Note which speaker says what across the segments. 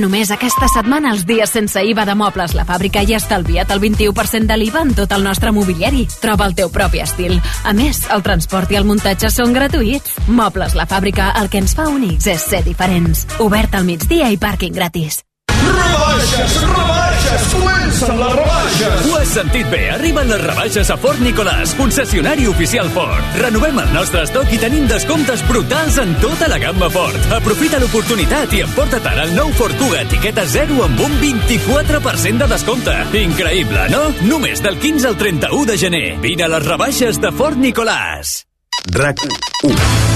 Speaker 1: Només aquesta setmana els dies sense IVA de Mobles La Fàbrica i estalvia't el 21% de l'IVA en tot el nostre mobiliari. Troba el teu propi estil. A més, el transport i el muntatge són gratuïts. Mobles La Fàbrica, el que ens fa únics és ser diferents. Obert al migdia i pàrquing gratis.
Speaker 2: Rebaixes, rebaixes, comencen les rebaixes.
Speaker 3: Ho has sentit bé, arriben les rebaixes a Fort Nicolàs, concessionari oficial Ford. Renovem el nostre estoc i tenim descomptes brutals en tota la gamma Ford. Aprofita l'oportunitat i emporta't ara el nou Ford Kuga etiqueta 0 amb un 24% de descompte. Increïble, no? Només del 15 al 31 de gener. Vine a les rebaixes de Fort Nicolàs.
Speaker 4: RAC 1.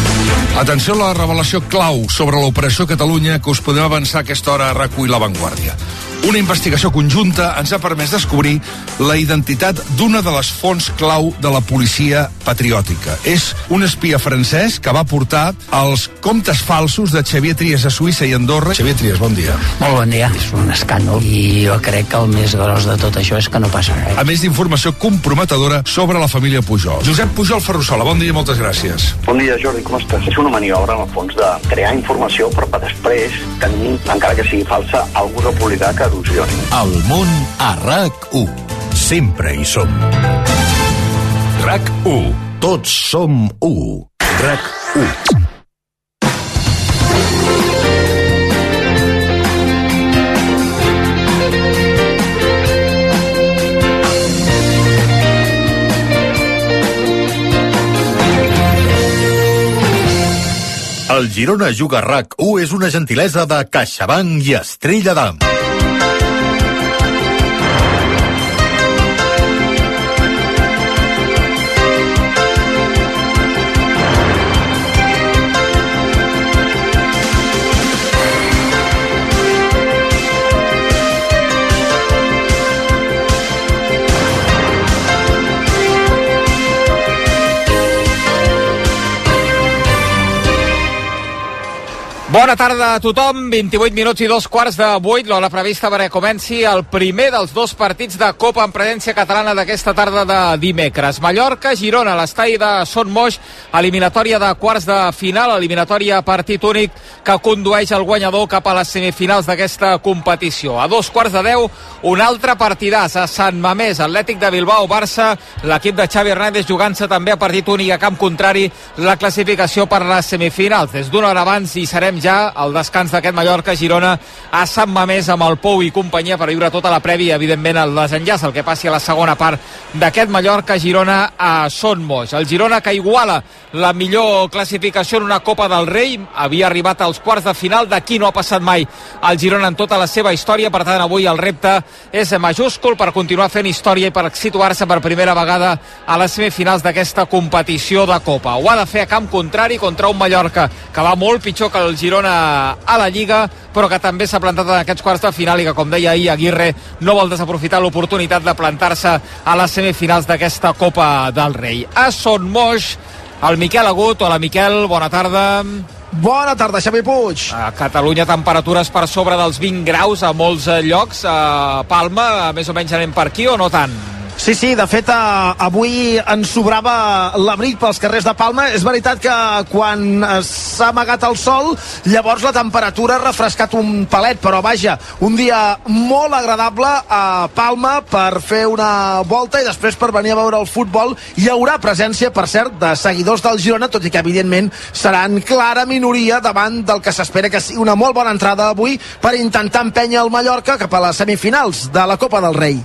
Speaker 4: Atenció a la revelació clau sobre l'Operació Catalunya que us podem avançar a aquesta hora a RAC1 i La Vanguardia. Una investigació conjunta ens ha permès descobrir la identitat d'una de les fonts clau de la policia patriòtica. És un espia francès que va portar els comptes falsos de Xavier Trias a Suïssa i Andorra. Xavier Trias, bon dia.
Speaker 5: Molt bon dia. És un escàndol i jo crec que el més gros de tot això és que no passa res.
Speaker 4: A més d'informació comprometedora sobre la família Pujol. Josep Pujol Ferrusola, bon dia i moltes gràcies.
Speaker 6: Bon dia, Jordi, com estàs? És una maniobra, en el fons, de crear informació per, per després tenir, encara que sigui falsa, algú republicà que erosioni.
Speaker 7: El món a RAC1. Sempre hi som. RAC1. Tots som u. RAC1. El Girona Juga RAC1 és una gentilesa de CaixaBank i Estrella d'Am.
Speaker 8: Bona tarda a tothom, 28 minuts i dos quarts de 8, l'hora prevista perquè comenci el primer dels dos partits de Copa en presència catalana d'aquesta tarda de dimecres. Mallorca-Girona, l'estall de Son Moix, eliminatòria de quarts de final, eliminatòria partit únic que condueix el guanyador cap a les semifinals d'aquesta competició. A dos quarts de deu, un altre partidàs a Sant Mamés, Atlètic de Bilbao-Barça, l'equip de Xavi Hernández jugant-se també a partit únic a camp contrari la classificació per les semifinals. Des d'una hora abans hi serem ja al descans d'aquest Mallorca-Girona a Sant Mamés amb el Pou i companyia per viure tota la prèvia, evidentment el desenllaç, el que passi a la segona part d'aquest Mallorca-Girona a Son Moix. El Girona que iguala la millor classificació en una Copa del Rei, havia arribat als quarts de final, d'aquí no ha passat mai el Girona en tota la seva història, per tant avui el repte és majúscul per continuar fent història i per situar-se per primera vegada a les semifinals d'aquesta competició de Copa. Ho ha de fer a camp contrari contra un Mallorca que va molt pitjor que el Girona a la Lliga, però que també s'ha plantat en aquests quarts de final i que, com deia ahir Aguirre, no vol desaprofitar l'oportunitat de plantar-se a les semifinals d'aquesta Copa del Rei. A Son Moix, el Miquel Agut. Hola, Miquel, bona tarda.
Speaker 9: Bona tarda, Xavi Puig.
Speaker 8: A Catalunya, temperatures per sobre dels 20 graus a molts eh, llocs. A Palma, més o menys anem per aquí o no tant?
Speaker 9: Sí, sí, de fet, eh, avui ens sobrava l'abric pels carrers de Palma. És veritat que quan eh, s'ha amagat el sol, llavors la temperatura ha refrescat un palet, però vaja, un dia molt agradable a Palma per fer una volta i després per venir a veure el futbol. Hi haurà presència, per cert, de seguidors del Girona, tot i que, evidentment, seran clara minoria davant del que s'espera que sigui una molt bona entrada avui per intentar empènyer el Mallorca cap a les semifinals de la Copa del Rei.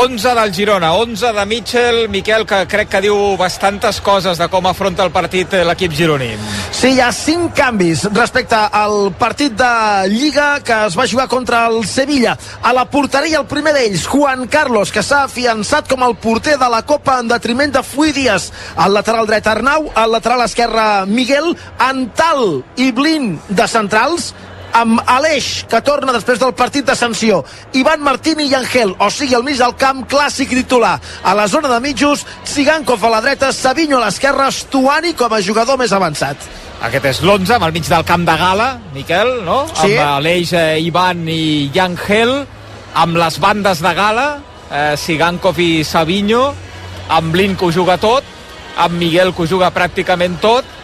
Speaker 8: 11 del Girona, 11 de Mitchell, Miquel, que crec que diu bastantes coses de com afronta el partit l'equip gironí.
Speaker 9: Sí, hi ha 5 canvis respecte al partit de Lliga que es va jugar contra el Sevilla. A la porteria, el primer d'ells, Juan Carlos, que s'ha afiançat com el porter de la Copa en detriment de Fui Díaz. Al lateral dret Arnau, al lateral esquerre Miguel, Antal i Blin de centrals, amb Aleix, que torna després del partit de sanció, Ivan Martín i Angel, o sigui, al mig del camp, clàssic titular. A la zona de mitjos, Sigankov a la dreta, Savinho a l'esquerra, Stuani com a jugador més avançat.
Speaker 8: Aquest és l'11, amb el mig del camp de gala, Miquel, no?
Speaker 9: Sí.
Speaker 8: Amb Aleix, eh, Ivan i Angel, amb les bandes de gala, eh, Sigankov i Savinho, amb Blin que ho juga tot, amb Miguel que ho juga pràcticament tot,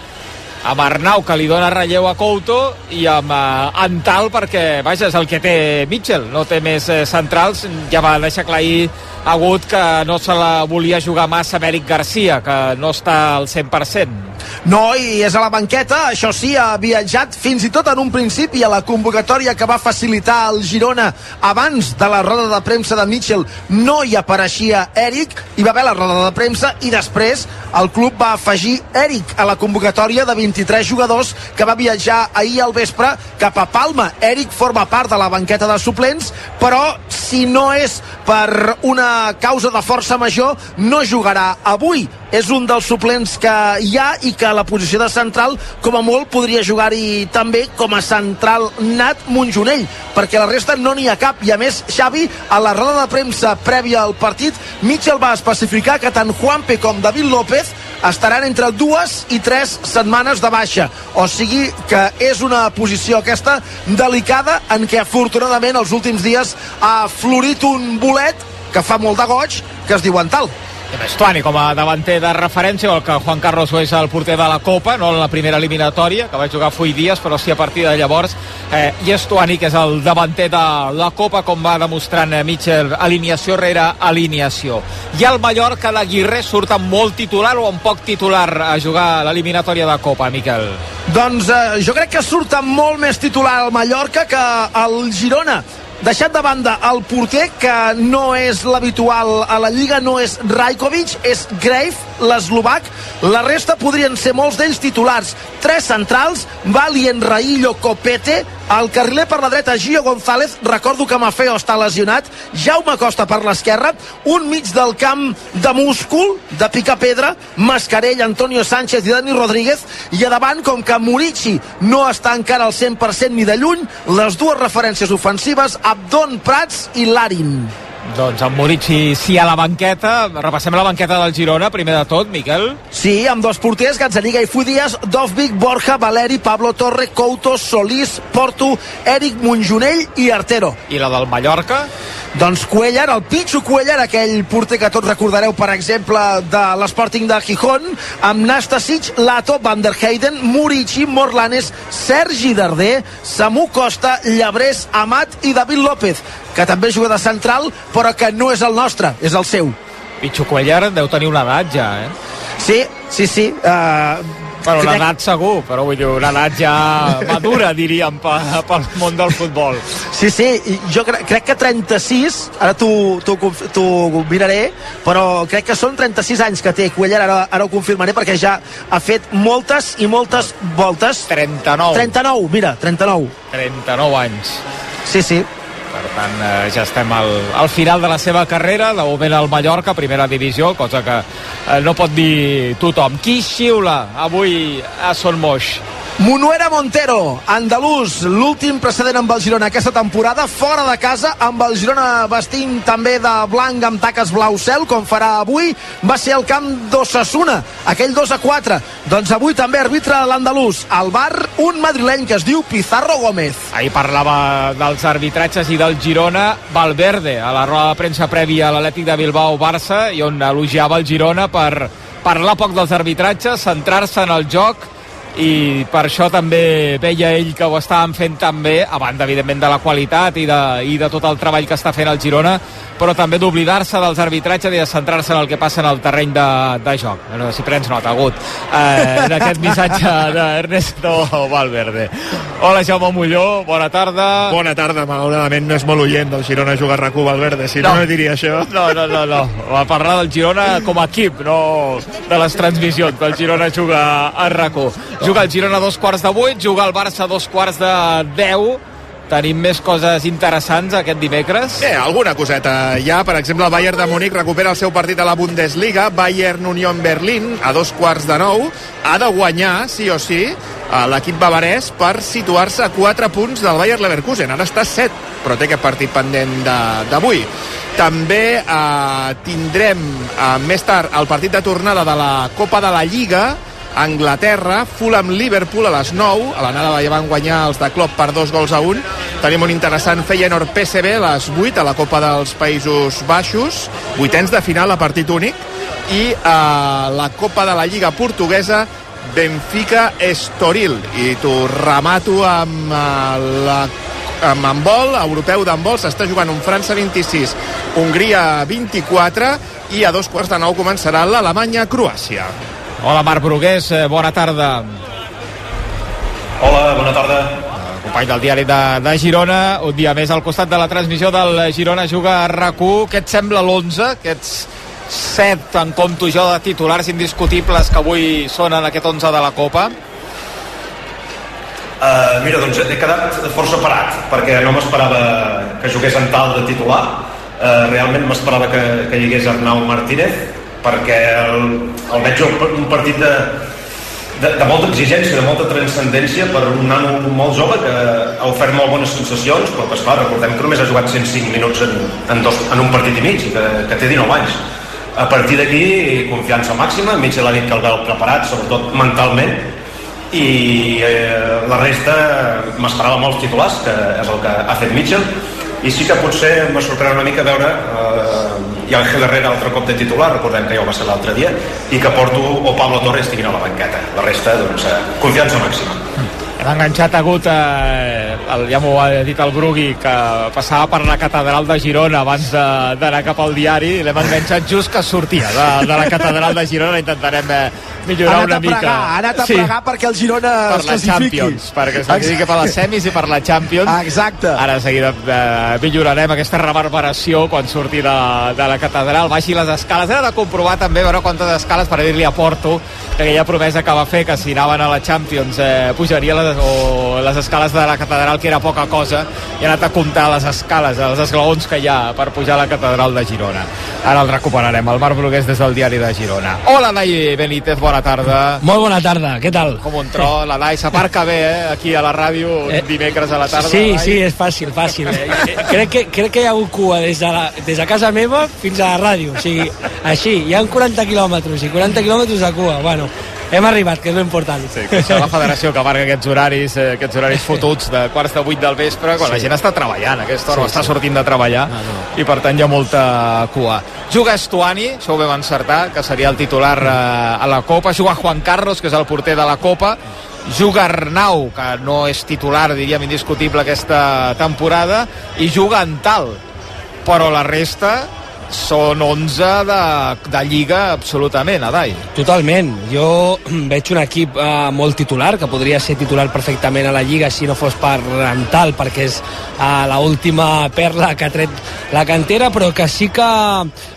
Speaker 8: amb Arnau, que li dona relleu a Couto, i amb uh, Antal, perquè, vaja, és el que té Mitchell, no té més eh, centrals, ja va deixar clar ahir Agut que no se la volia jugar massa Eric Garcia, que no està al 100%.
Speaker 9: No, i és a la banqueta, això sí, ha viatjat fins i tot en un principi a la convocatòria que va facilitar el Girona abans de la roda de premsa de Mitchell. No hi apareixia Eric, hi va haver la roda de premsa i després el club va afegir Eric a la convocatòria de 23 jugadors que va viatjar ahir al vespre cap a Palma. Eric forma part de la banqueta de suplents, però si no és per una causa de força major, no jugarà avui. És un dels suplents que hi ha i que a la posició de central, com a molt, podria jugar-hi també com a central nat Montjonell, perquè la resta no n'hi ha cap. I a més, Xavi, a la roda de premsa prèvia al partit, Mitchell va especificar que tant Juanpe com David López estaran entre dues i tres setmanes de baixa. O sigui que és una posició aquesta delicada en què afortunadament els últims dies ha florit un bolet que fa molt de goig que es diu Antal.
Speaker 8: Estuani com a davanter de referència, el que Juan Carlos és el porter de la Copa, no en la primera eliminatòria, que va jugar Fui Díaz, però sí a partir de llavors. Eh, I Estuani, que és el davanter de la Copa, com va demostrant eh, Mitchell, alineació rere alineació. I el Mallorca d'Aguirre surt amb molt titular o amb poc titular a jugar l'eliminatòria de Copa, Miquel?
Speaker 9: Doncs eh, jo crec que surt amb molt més titular el Mallorca que el Girona deixat de banda el porter que no és l'habitual a la Lliga no és Rajkovic, és Grave l'eslovac, la resta podrien ser molts d'ells titulars, tres centrals Valien, Raillo, Copete. El carriler per la dreta Gio González recordo que Mafeo està lesionat. Jaume Costa per l'esquerra. Un mig del camp de múscul de picar pedra, Mascarell, Antonio Sánchez i Dani Rodríguez. I a davant com que Murici no està encara al 100% ni de lluny les dues referències ofensives Abdon Prats i Larin
Speaker 8: doncs amb Murici sí a la banqueta. Repassem la banqueta del Girona, primer de tot, Miquel.
Speaker 9: Sí, amb dos porters, Gazzaniga i Fudias, Dovvic, Borja, Valeri, Pablo Torre, Couto, Solís, Porto, Eric Monjonell i Artero.
Speaker 8: I la del Mallorca?
Speaker 9: Doncs Cuellar, el Pichu Cuellar, aquell porter que tots recordareu, per exemple, de l'Sporting de Gijón, amb Nastasic, Lato, Van der Heyden, Murici, Morlanes, Sergi Darder, Samu Costa, Llabrés, Amat i David López, que també juga de central, però que no és el nostre, és el seu.
Speaker 8: Pichu Cuellar deu tenir una edat ja, eh?
Speaker 9: Sí, sí, sí. Uh,
Speaker 8: Bueno, crec... l'edat segur, però vull dir, una edat ja madura, diríem, pel món del futbol.
Speaker 9: Sí, sí, jo cre crec que 36, ara t'ho miraré, però crec que són 36 anys que té Cuellar, ara, ara ho confirmaré perquè ja ha fet moltes i moltes voltes.
Speaker 8: 39.
Speaker 9: 39, mira, 39.
Speaker 8: 39 anys.
Speaker 9: Sí, sí.
Speaker 8: Per tant, eh, ja estem al, al final de la seva carrera, de moment al Mallorca, primera divisió, cosa que eh, no pot dir tothom. Qui xiula avui a Son Moix?
Speaker 9: Monuera Montero, andalús, l'últim precedent amb el Girona aquesta temporada, fora de casa, amb el Girona vestint també de blanc amb taques blau cel, com farà avui, va ser el camp d'Ossassuna, aquell 2 a 4. Doncs avui també arbitra l'andalús, al bar, un madrileny que es diu Pizarro Gómez.
Speaker 8: Ahir parlava dels arbitratges i del Girona, Valverde, a la roda de premsa prèvia a l'Atlètic de Bilbao-Barça, i on elogiava el Girona per parlar poc dels arbitratges, centrar-se en el joc, i per això també veia ell que ho estaven fent tan bé, a banda evidentment de la qualitat i de, i de tot el treball que està fent el Girona, però també d'oblidar-se dels arbitratges i de centrar-se en el que passa en el terreny de, de joc. No sé si prens nota, Agut, eh, en aquest missatge d'Ernesto Valverde. Hola, Jaume Molló, bona tarda.
Speaker 10: Bona tarda, malauradament no és molt oient del Girona jugar a RAC1 Valverde, si no, no, no diria això.
Speaker 8: No, no, no, no. Va parlar del Girona com a equip, no de les transmissions del Girona juga a RAC1. Juga el Girona a dos quarts de vuit, juga el Barça a dos quarts de deu, Tenim més coses interessants aquest dimecres?
Speaker 10: Sí, alguna coseta. Ja, per exemple, el Bayern de Múnich recupera el seu partit a la Bundesliga. Bayern Union Berlin, a dos quarts de nou. Ha de guanyar, sí o sí, l'equip bavarès per situar-se a 4 punts del Bayern Leverkusen. Ara està a 7, però té aquest partit pendent d'avui. També eh, tindrem eh, més tard el partit de tornada de la Copa de la Lliga, Anglaterra, Fulham-Liverpool a les 9, a l'anada ja van guanyar els de Klopp per dos gols a un. Tenim un interessant Feyenoord-PSV a les 8 a la Copa dels Països Baixos, vuitens de final a partit únic, i a la Copa de la Lliga Portuguesa, Benfica Estoril. I t'ho remato amb eh, la amb handbol, europeu d'handbol, s'està jugant un França 26, Hongria 24 i a dos quarts de nou començarà l'Alemanya-Croàcia.
Speaker 8: Hola, Marc Brugués, eh, bona tarda.
Speaker 11: Hola, bona tarda.
Speaker 8: Company del diari de, de Girona, un dia més al costat de la transmissió del Girona Juga a rac Què et sembla l'11? Aquests set, en compto jo, de titulars indiscutibles que avui són en aquest 11 de la Copa?
Speaker 11: Uh, mira, doncs he quedat força parat perquè no m'esperava que jugués en tal de titular uh, realment m'esperava que, que hi hagués Arnau Martínez perquè el, el veig un partit de, de, de molta exigència, de molta transcendència per un nano molt jove que ha ofert molt bones sensacions, però que esclar, recordem que només ha jugat 105 minuts en, en, dos, en un partit i mig, que, que té 19 anys. A partir d'aquí, confiança màxima, Mitchell ha dit que el veu preparat, sobretot mentalment, i eh, la resta m'esperava molts titulars, que és el que ha fet Mitchell, i sí que potser m'ha sorprès una mica veure eh, i Ángel Herrera altre cop de titular, recordem que ja ho va ser l'altre dia, i que Porto o Pablo Torres estiguin a la banqueta. La resta, doncs, eh, confiança màxima.
Speaker 8: Hem enganxat agut, eh, el, ja m'ho ha dit el Brugui, que passava per la catedral de Girona abans d'anar cap al diari, l'hem enganxat just que sortia de, de la catedral de Girona, intentarem eh, millorar una mica.
Speaker 9: Pregar, ha anat a
Speaker 8: sí.
Speaker 9: pregar perquè el Girona
Speaker 8: per
Speaker 9: es
Speaker 8: la
Speaker 9: classifiqui.
Speaker 8: Champions, perquè es classifiqui per les semis i per la Champions.
Speaker 9: Exacte.
Speaker 8: Ara de seguida eh, millorarem aquesta reverberació quan surti de, de la catedral, baixi les escales. Era de comprovar també veure quantes escales per dir-li a Porto que aquella promesa que va fer que si anaven a la Champions eh, pujaria les, o les escales de la catedral que era poca cosa i ha anat a comptar les escales, els esglaons que hi ha per pujar a la catedral de Girona. Ara el recuperarem, el Marc Brugués des del diari de Girona. Hola, Nai Benítez, bona tarda.
Speaker 12: Molt bona tarda, què tal?
Speaker 8: Com un tro, la Nai s'aparca bé, eh, aquí a la ràdio eh, dimecres a la tarda.
Speaker 12: Sí,
Speaker 8: Nai.
Speaker 12: sí, és fàcil, fàcil. Eh? crec, que, crec que hi ha hagut cua des de, la, des de casa meva fins a la ràdio. O sigui, així, hi ha 40 quilòmetres i 40 quilòmetres de cua. Bueno, hem arribat, que és l'important.
Speaker 8: Sí, que això la federació que marca aquests horaris, eh, aquests horaris fotuts de quarts de vuit del vespre, quan sí. la gent està treballant a aquesta hora, sí, està sí. sortint de treballar, no, no. i per tant hi ha molta cua. Juga Estuani, això ho vam encertar, que seria el titular eh, a la Copa, juga Juan Carlos, que és el porter de la Copa, juga Arnau, que no és titular, diríem, indiscutible aquesta temporada, i juga Antal. Però la resta són 11 de, de Lliga absolutament, Adai.
Speaker 12: Totalment. Jo veig un equip eh, molt titular, que podria ser titular perfectament a la Lliga si no fos per Antal, perquè és eh, l última perla que ha tret la cantera, però que sí que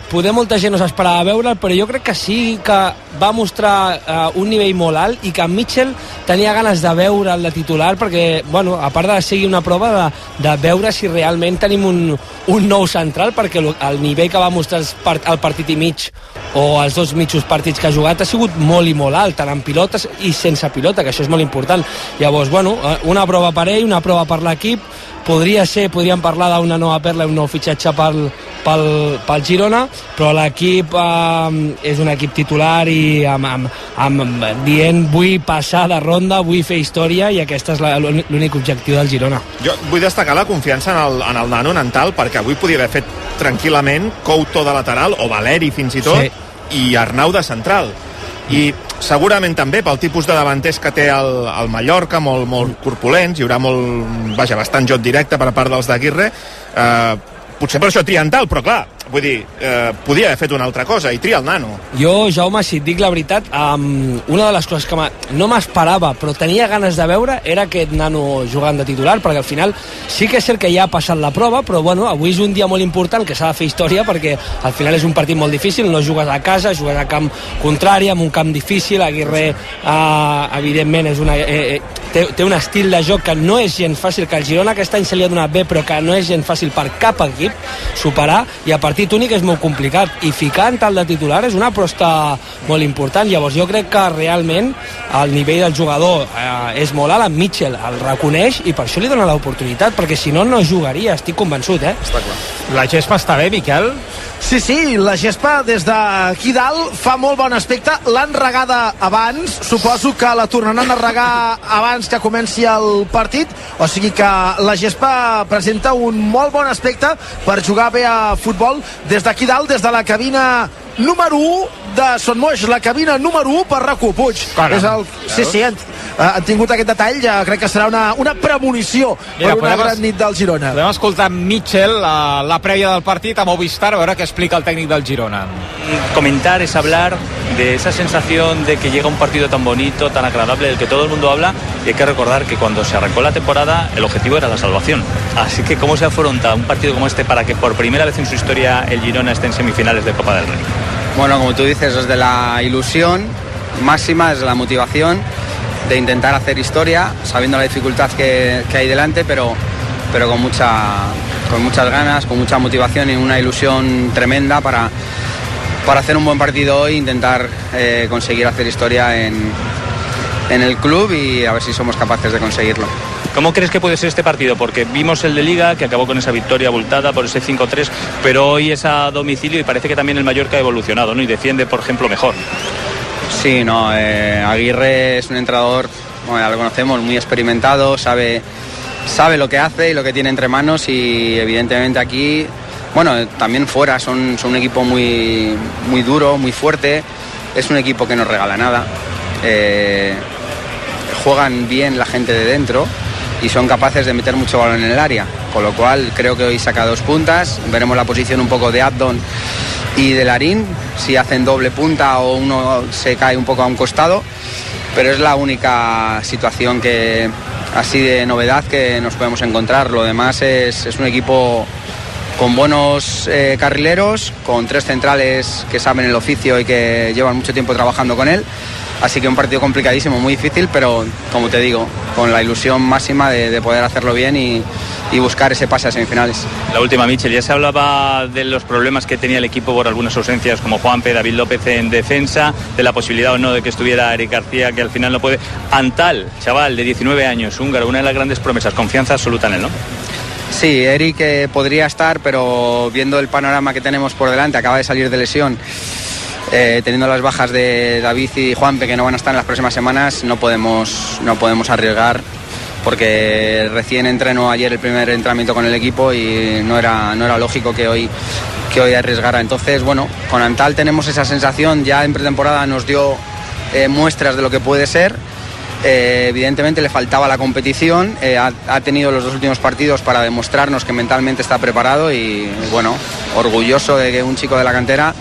Speaker 12: poder molta gent no s'esperava veure'l, però jo crec que sí que va mostrar uh, un nivell molt alt i que Mitchell tenia ganes de veure el de titular perquè, bueno, a part de seguir una prova de, de veure si realment tenim un, un nou central perquè el nivell que va mostrar el partit i mig o els dos mitjos partits que ha jugat ha sigut molt i molt alt, tant en pilotes i sense pilota, que això és molt important. Llavors, bueno, eh, una prova per ell, una prova per l'equip, podria ser, podríem parlar d'una nova perla un nou fitxatge pel, pel, pel Girona, però l'equip eh, és un equip titular i amb, amb, amb, dient vull passar de ronda, vull fer història i aquest és l'únic objectiu del Girona.
Speaker 10: Jo vull destacar la confiança en el, en el nano Nantal perquè avui podia haver fet tranquil·lament Couto de lateral o Valeri fins i tot sí. i Arnau de central i segurament també pel tipus de davanters que té el, el Mallorca, molt, molt corpulents, hi haurà molt, vaja, bastant joc directe per part dels d'Aguirre, eh, potser per això triental, però clar, vull dir, eh, podia haver fet una altra cosa i tria el nano.
Speaker 12: Jo, Jaume, si et dic la veritat, um, una de les coses que no m'esperava, però tenia ganes de veure, era aquest nano jugant de titular, perquè al final sí que és cert que ja ha passat la prova, però bueno, avui és un dia molt important que s'ha de fer història, perquè al final és un partit molt difícil, no jugues a casa, jugues a camp contrari, amb un camp difícil, Aguirre, uh, evidentment, és una, eh, eh, té, té un estil de joc que no és gens fàcil, que el Girona aquest any se li ha donat bé, però que no és gens fàcil per cap equip superar, i a partir partit únic és molt complicat i ficar en tal de titular és una aposta molt important llavors jo crec que realment el nivell del jugador eh, és molt alt en Mitchell el reconeix i per això li dona l'oportunitat perquè si no no jugaria, estic convençut eh?
Speaker 8: està clar. La gespa està bé, Miquel?
Speaker 9: Sí, sí, la gespa des d'aquí dalt fa molt bon aspecte. L'han regada abans, suposo que la tornaran a regar abans que comenci el partit, o sigui que la gespa presenta un molt bon aspecte per jugar bé a futbol des d'aquí dalt, des de la cabina número 1 de Son Moix, la cabina número 1 per RAC1, Puig.
Speaker 8: Caram.
Speaker 9: És el... Sí, sí, han, han tingut aquest detall, ja crec que serà una, una premonició
Speaker 8: Mira,
Speaker 9: per una
Speaker 8: podem
Speaker 9: gran nit del Girona.
Speaker 8: Podem escoltar Mitchell, la, la prèvia del partit, a Movistar, a veure què explica el tècnic del Girona.
Speaker 13: comentar es hablar de esa sensación de que llega un partido tan bonito, tan agradable, del que todo el mundo habla. Y hay que recordar que cuando se arrancó la temporada, el objetivo era la salvación. Así que, ¿cómo se afronta un partido como este para que por primera vez en su historia el Girona esté en semifinales de Copa del Rey?
Speaker 14: Bueno, como tú dices, desde la ilusión máxima, desde la motivación de intentar hacer historia, sabiendo la dificultad que, que hay delante, pero, pero con, mucha, con muchas ganas, con mucha motivación y una ilusión tremenda para, para hacer un buen partido hoy, intentar eh, conseguir hacer historia en, en el club y a ver si somos capaces de conseguirlo.
Speaker 13: ¿Cómo crees que puede ser este partido? Porque vimos el de Liga, que acabó con esa victoria abultada por ese 5-3, pero hoy es a domicilio y parece que también el Mallorca ha evolucionado, ¿no? Y defiende, por ejemplo, mejor.
Speaker 14: Sí, no, eh, Aguirre es un entrenador, bueno, ya lo conocemos, muy experimentado, sabe, sabe lo que hace y lo que tiene entre manos y evidentemente aquí, bueno, también fuera son, son un equipo muy, muy duro, muy fuerte, es un equipo que no regala nada, eh, juegan bien la gente de dentro y son capaces de meter mucho balón en el área, con lo cual creo que hoy saca dos puntas, veremos la posición un poco de Abdon y de Larín, si hacen doble punta o uno se cae un poco a un costado, pero es la única situación que así de novedad que nos podemos encontrar. Lo demás es, es un equipo con buenos eh, carrileros, con tres centrales que saben el oficio y que llevan mucho tiempo trabajando con él. Así que un partido complicadísimo, muy difícil, pero como te digo, con la ilusión máxima de, de poder hacerlo bien y, y buscar ese pase a semifinales.
Speaker 13: La última, Michel, ya se hablaba de los problemas que tenía el equipo por algunas ausencias, como Juanpe, David López en defensa, de la posibilidad o no de que estuviera Eric García, que al final no puede. Antal, chaval de 19 años, húngaro, una de las grandes promesas, confianza absoluta en él, ¿no?
Speaker 14: Sí, Eric eh, podría estar, pero viendo el panorama que tenemos por delante, acaba de salir de lesión. Eh, teniendo las bajas de David y Juanpe que no van a estar en las próximas semanas, no podemos, no podemos arriesgar porque recién entrenó ayer el primer entrenamiento con el equipo y no era, no era lógico que hoy, que hoy arriesgara. Entonces, bueno, con Antal tenemos esa sensación, ya en pretemporada nos dio eh, muestras de lo que puede ser. Eh, evidentemente le faltaba la competición, ha tenido los dos últimos partidos para demostrarnos que mentalmente está preparado y bueno, orgulloso de que un chico de la cantera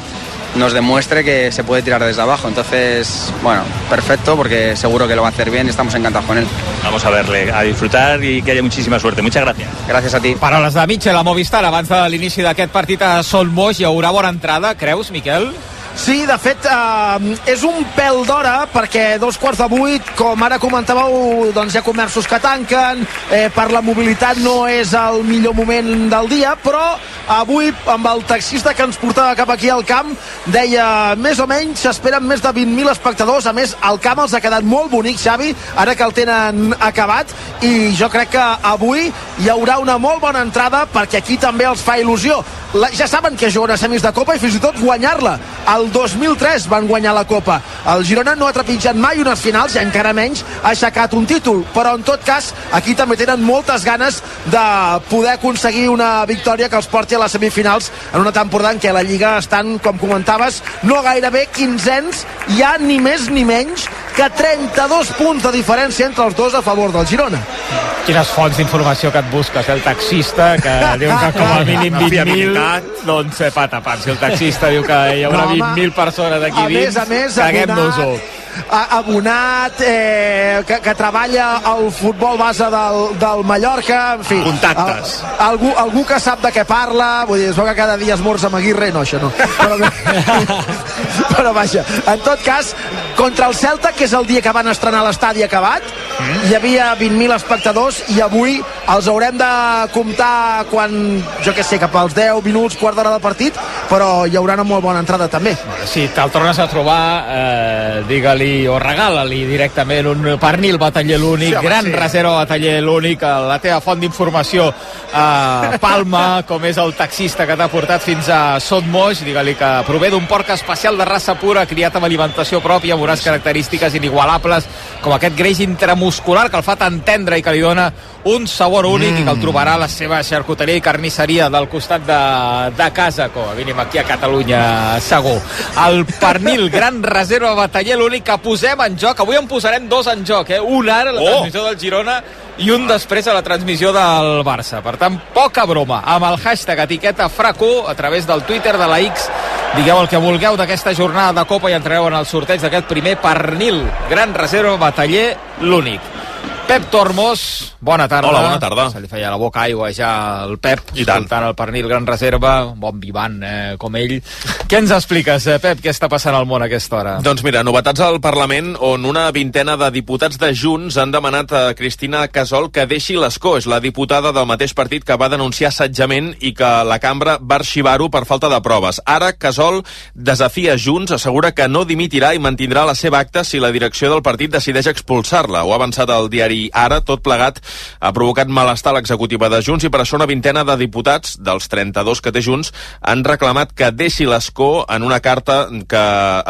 Speaker 14: nos demuestre que se puede tirar desde abajo. Entonces, bueno, perfecto porque seguro que lo va a hacer bien y estamos encantados con él.
Speaker 13: Vamos a verle, a disfrutar y que haya muchísima suerte. Muchas gracias.
Speaker 14: Gracias a ti.
Speaker 8: Paraules de Mitchell a Movistar abans de l'inici d'aquest partit a Son Moix. Hi haurà bona entrada, creus, Miquel?
Speaker 9: Sí, de fet, eh, és un pèl d'hora perquè dos quarts de vuit, com ara comentàveu, doncs hi ha comerços que tanquen, eh, per la mobilitat no és el millor moment del dia, però avui amb el taxista que ens portava cap aquí al camp deia més o menys s'esperen més de 20.000 espectadors, a més el camp els ha quedat molt bonic, Xavi, ara que el tenen acabat i jo crec que avui hi haurà una molt bona entrada perquè aquí també els fa il·lusió. La, ja saben que juguen a semis de Copa i fins i tot guanyar-la. El 2003 van guanyar la Copa. El Girona no ha trepitjat mai unes finals i encara menys ha aixecat un títol. Però en tot cas, aquí també tenen moltes ganes de poder aconseguir una victòria que els porti a les semifinals en una temporada en què la Lliga estan, com comentaves, no gairebé quinzens, hi ha ni més ni menys que 32 punts de diferència entre els dos a favor del Girona.
Speaker 8: Quines fonts d'informació que et busques? El taxista, que diu que com a mínim
Speaker 10: La
Speaker 8: 20.000...
Speaker 10: fiabilitat.
Speaker 8: Doncs eh, pata, pat. Si el taxista diu que hi haurà
Speaker 9: No, home,
Speaker 8: 20.000 persones aquí
Speaker 9: a
Speaker 8: dins, caguem-nos-ho.
Speaker 9: Abonat eh, que, que treballa al futbol base del, del Mallorca en fi,
Speaker 10: Contactes.
Speaker 9: a, algú, algú que sap de què parla vull dir, es veu que cada dia esmorza amb Aguirre no, això no. Però, però vaja, en tot cas contra el Celta, que és el dia que van estrenar l'estadi acabat hi havia 20.000 espectadors i avui els haurem de comptar quan, jo que sé, cap als 10 minuts, quart d'hora de partit però hi haurà una molt bona entrada també
Speaker 8: Si te'l tornes a trobar, eh, digue-li o regala-li directament un pernil bataller l'únic,
Speaker 10: Sí, home,
Speaker 8: gran
Speaker 10: sí.
Speaker 8: reserva bataller l'únic, a la teva font d'informació a Palma, com és el taxista que t'ha portat fins a Son Moix, digue-li que prové d'un porc especial de raça pura, criat amb alimentació pròpia, amb unes característiques inigualables, com aquest greix intramuscular que el fa tan tendre i que li dona un sabor únic mm. i que el trobarà a la seva xarcuteria i carnisseria del costat de, de casa, com a mínim aquí a Catalunya, segur. El pernil Gran Reserva Bataller, l'únic que posem en joc. Avui en posarem dos en joc, eh? Un ara, la oh. transmissió del Girona, i un després a la transmissió del Barça. Per tant, poca broma. Amb el hashtag etiqueta FRACO a través del Twitter de la X digueu el que vulgueu d'aquesta jornada de Copa i entrareu en el sorteig d'aquest primer pernil. Gran reserva, bataller, l'únic. Pep Tormos, bona tarda.
Speaker 15: Hola, bona tarda.
Speaker 8: Se li feia la boca aigua ja al Pep,
Speaker 15: I tant.
Speaker 8: el pernil Gran Reserva, un bon vivant eh, com ell. Què ens expliques, eh, Pep? Què està passant al món a aquesta hora?
Speaker 15: Doncs mira, novetats al Parlament on una vintena de diputats de Junts han demanat a Cristina Casol que deixi l'escó. És la diputada del mateix partit que va denunciar assetjament i que la cambra va arxivar-ho per falta de proves. Ara Casol desafia Junts, assegura que no dimitirà i mantindrà la seva acta si la direcció del partit decideix expulsar-la. Ho ha avançat el diari Ara. Tot plegat ha provocat malestar a l'executiva de Junts i per això una vintena de diputats, dels 32 que té Junts, han reclamat que deixi l'escó en una carta que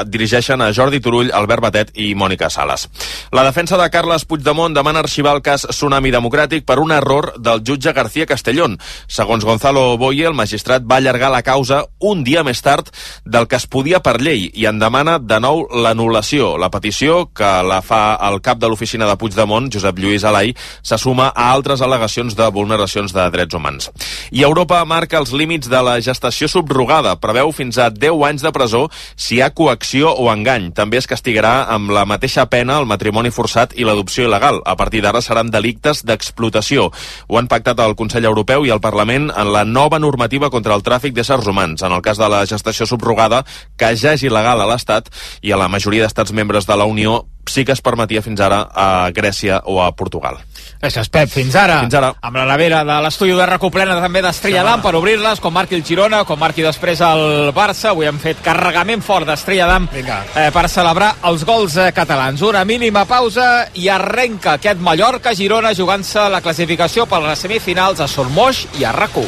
Speaker 15: dirigeixen a Jordi Turull, Albert Batet i Mònica Sales. La defensa de Carles Puigdemont demana arxivar el cas Tsunami Democràtic per un error del jutge García Castellón. Segons Gonzalo Boye, el magistrat va allargar la causa un dia més tard del que es podia per llei i en demana de nou l'anul·lació. La petició, que la fa el cap de l'oficina de Puigdemont, Josep Lluís Alai, se suma a altres al·legacions de vulneracions de drets humans. I Europa marca els límits de la gestació subrogada. Preveu fins a 10 anys de presó si hi ha coacció o engany. També es castigarà amb la mateixa pena el matrimoni forçat i l'adopció il·legal. A partir d'ara seran delictes d'explotació. Ho han pactat el Consell Europeu i el Parlament en la nova normativa contra el tràfic d'éssers humans. En el cas de la gestació subrogada, que ja és il·legal a l'Estat i a la majoria d'estats membres de la Unió sí que es permetia fins ara a Grècia o a Portugal.
Speaker 8: Això és Pep, fins ara.
Speaker 15: Fins ara.
Speaker 8: Amb la nevera de l'estudi de recoplena també d'Estrella Damm per obrir-les, com marqui el Girona, com marqui després el Barça. Avui hem fet carregament fort d'Estrella Damm eh, per celebrar els gols eh, catalans. Una mínima pausa i arrenca aquest Mallorca-Girona jugant-se la classificació per les semifinals a Sormoix i a RAC1.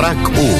Speaker 16: RAC1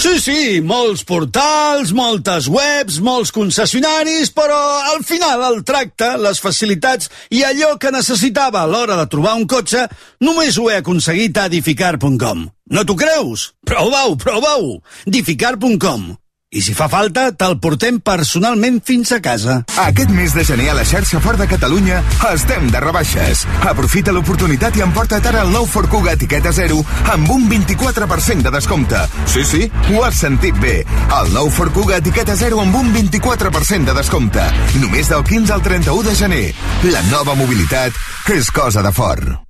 Speaker 17: Sí, sí, molts portals, moltes webs, molts concessionaris, però al final el tracte, les facilitats i allò que necessitava a l'hora de trobar un cotxe només ho he aconseguit a edificar.com. No t'ho creus? Prova-ho, prova-ho! edificar.com i si fa falta, te'l portem personalment fins a casa.
Speaker 16: Aquest mes de gener a la xarxa Fort de Catalunya estem de rebaixes. Aprofita l'oportunitat i emporta't ara el nou Ford Kuga etiqueta 0 amb un 24% de descompte. Sí, sí, ho has sentit bé. El nou Ford Kuga etiqueta 0 amb un 24% de descompte. Només del 15 al 31 de gener. La nova mobilitat és cosa de fort.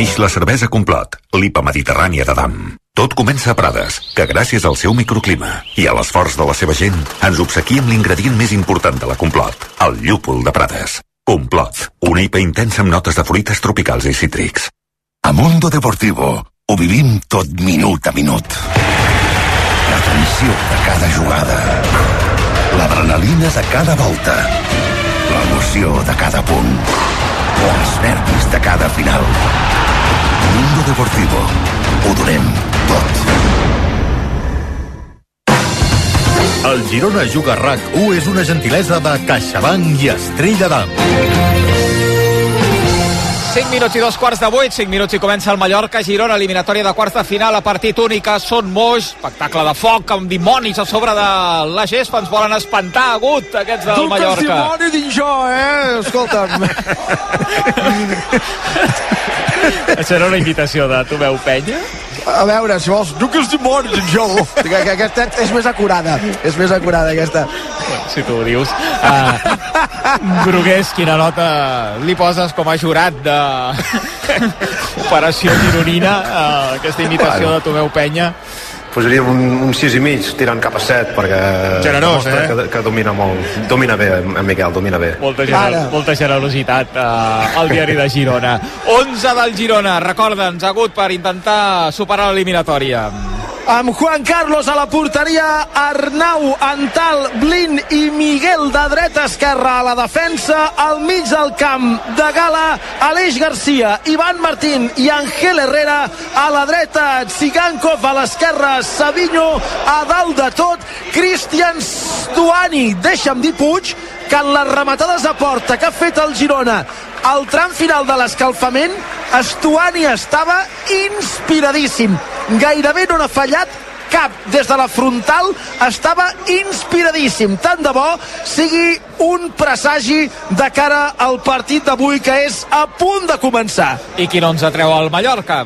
Speaker 16: Neix la cervesa Complot, l'IPA mediterrània de Dam. Tot comença a Prades, que gràcies al seu microclima i a l'esforç de la seva gent ens obsequia amb l'ingredient més important de la Complot, el llúpol de Prades. Complot, una IPA intensa amb notes de fruites tropicals i cítrics.
Speaker 18: A Mundo Deportivo ho vivim tot minut a minut. La tensió de cada jugada, l'adrenalina de cada volta, l'emoció de cada punt, els nervis de cada final. Mundo Deportivo. Ho donem tot.
Speaker 7: El Girona Juga RAC 1 és una gentilesa de CaixaBank i Estrella d'Am.
Speaker 8: 5 minuts i dos quarts de 8, 5 minuts i comença el Mallorca-Girona, eliminatòria de quarts de final a partit única, són moix, espectacle de foc amb dimonis a sobre de la gespa, ens volen espantar, agut, aquests del
Speaker 9: que
Speaker 8: Mallorca.
Speaker 9: ets dimoni dins jo, eh? Escolta'm.
Speaker 8: Això era una invitació de Tu veu penya?
Speaker 9: A veure, si vols, tu que ets dimoni dins jo. Que, que aquesta és més acurada. És més acurada, aquesta.
Speaker 8: Si tu ho dius. Uh, Brugués, quina nota li poses com a jurat de Operació Gironina, uh, aquesta imitació
Speaker 19: Bueno.
Speaker 8: de Tu veu penya?
Speaker 19: Posaríem un, un 6 i mig, tirant cap a 7, perquè
Speaker 8: Generós, eh?
Speaker 19: que, que domina molt. Domina bé, en Miquel, domina bé.
Speaker 8: Molta, gener molta generositat uh, al diari de Girona. 11 del Girona, recorda'ns, agut per intentar superar l'eliminatòria.
Speaker 9: Amb Juan Carlos a la porteria, Arnau, Antal, Blin i Miguel de dreta esquerra a la defensa, al mig del camp de Gala, Aleix Garcia, Ivan Martín i Ángel Herrera a la dreta, Tsigankov a l'esquerra, Savinho a dalt de tot, Cristian Stuani, deixa'm dir Puig, que en les rematades a porta que ha fet el Girona al tram final de l'escalfament, Estuani estava inspiradíssim. Gairebé no n'ha fallat cap des de la frontal estava inspiradíssim tant de bo sigui un presagi de cara al partit d'avui que és a punt de començar
Speaker 8: I qui no ens atreu al Mallorca?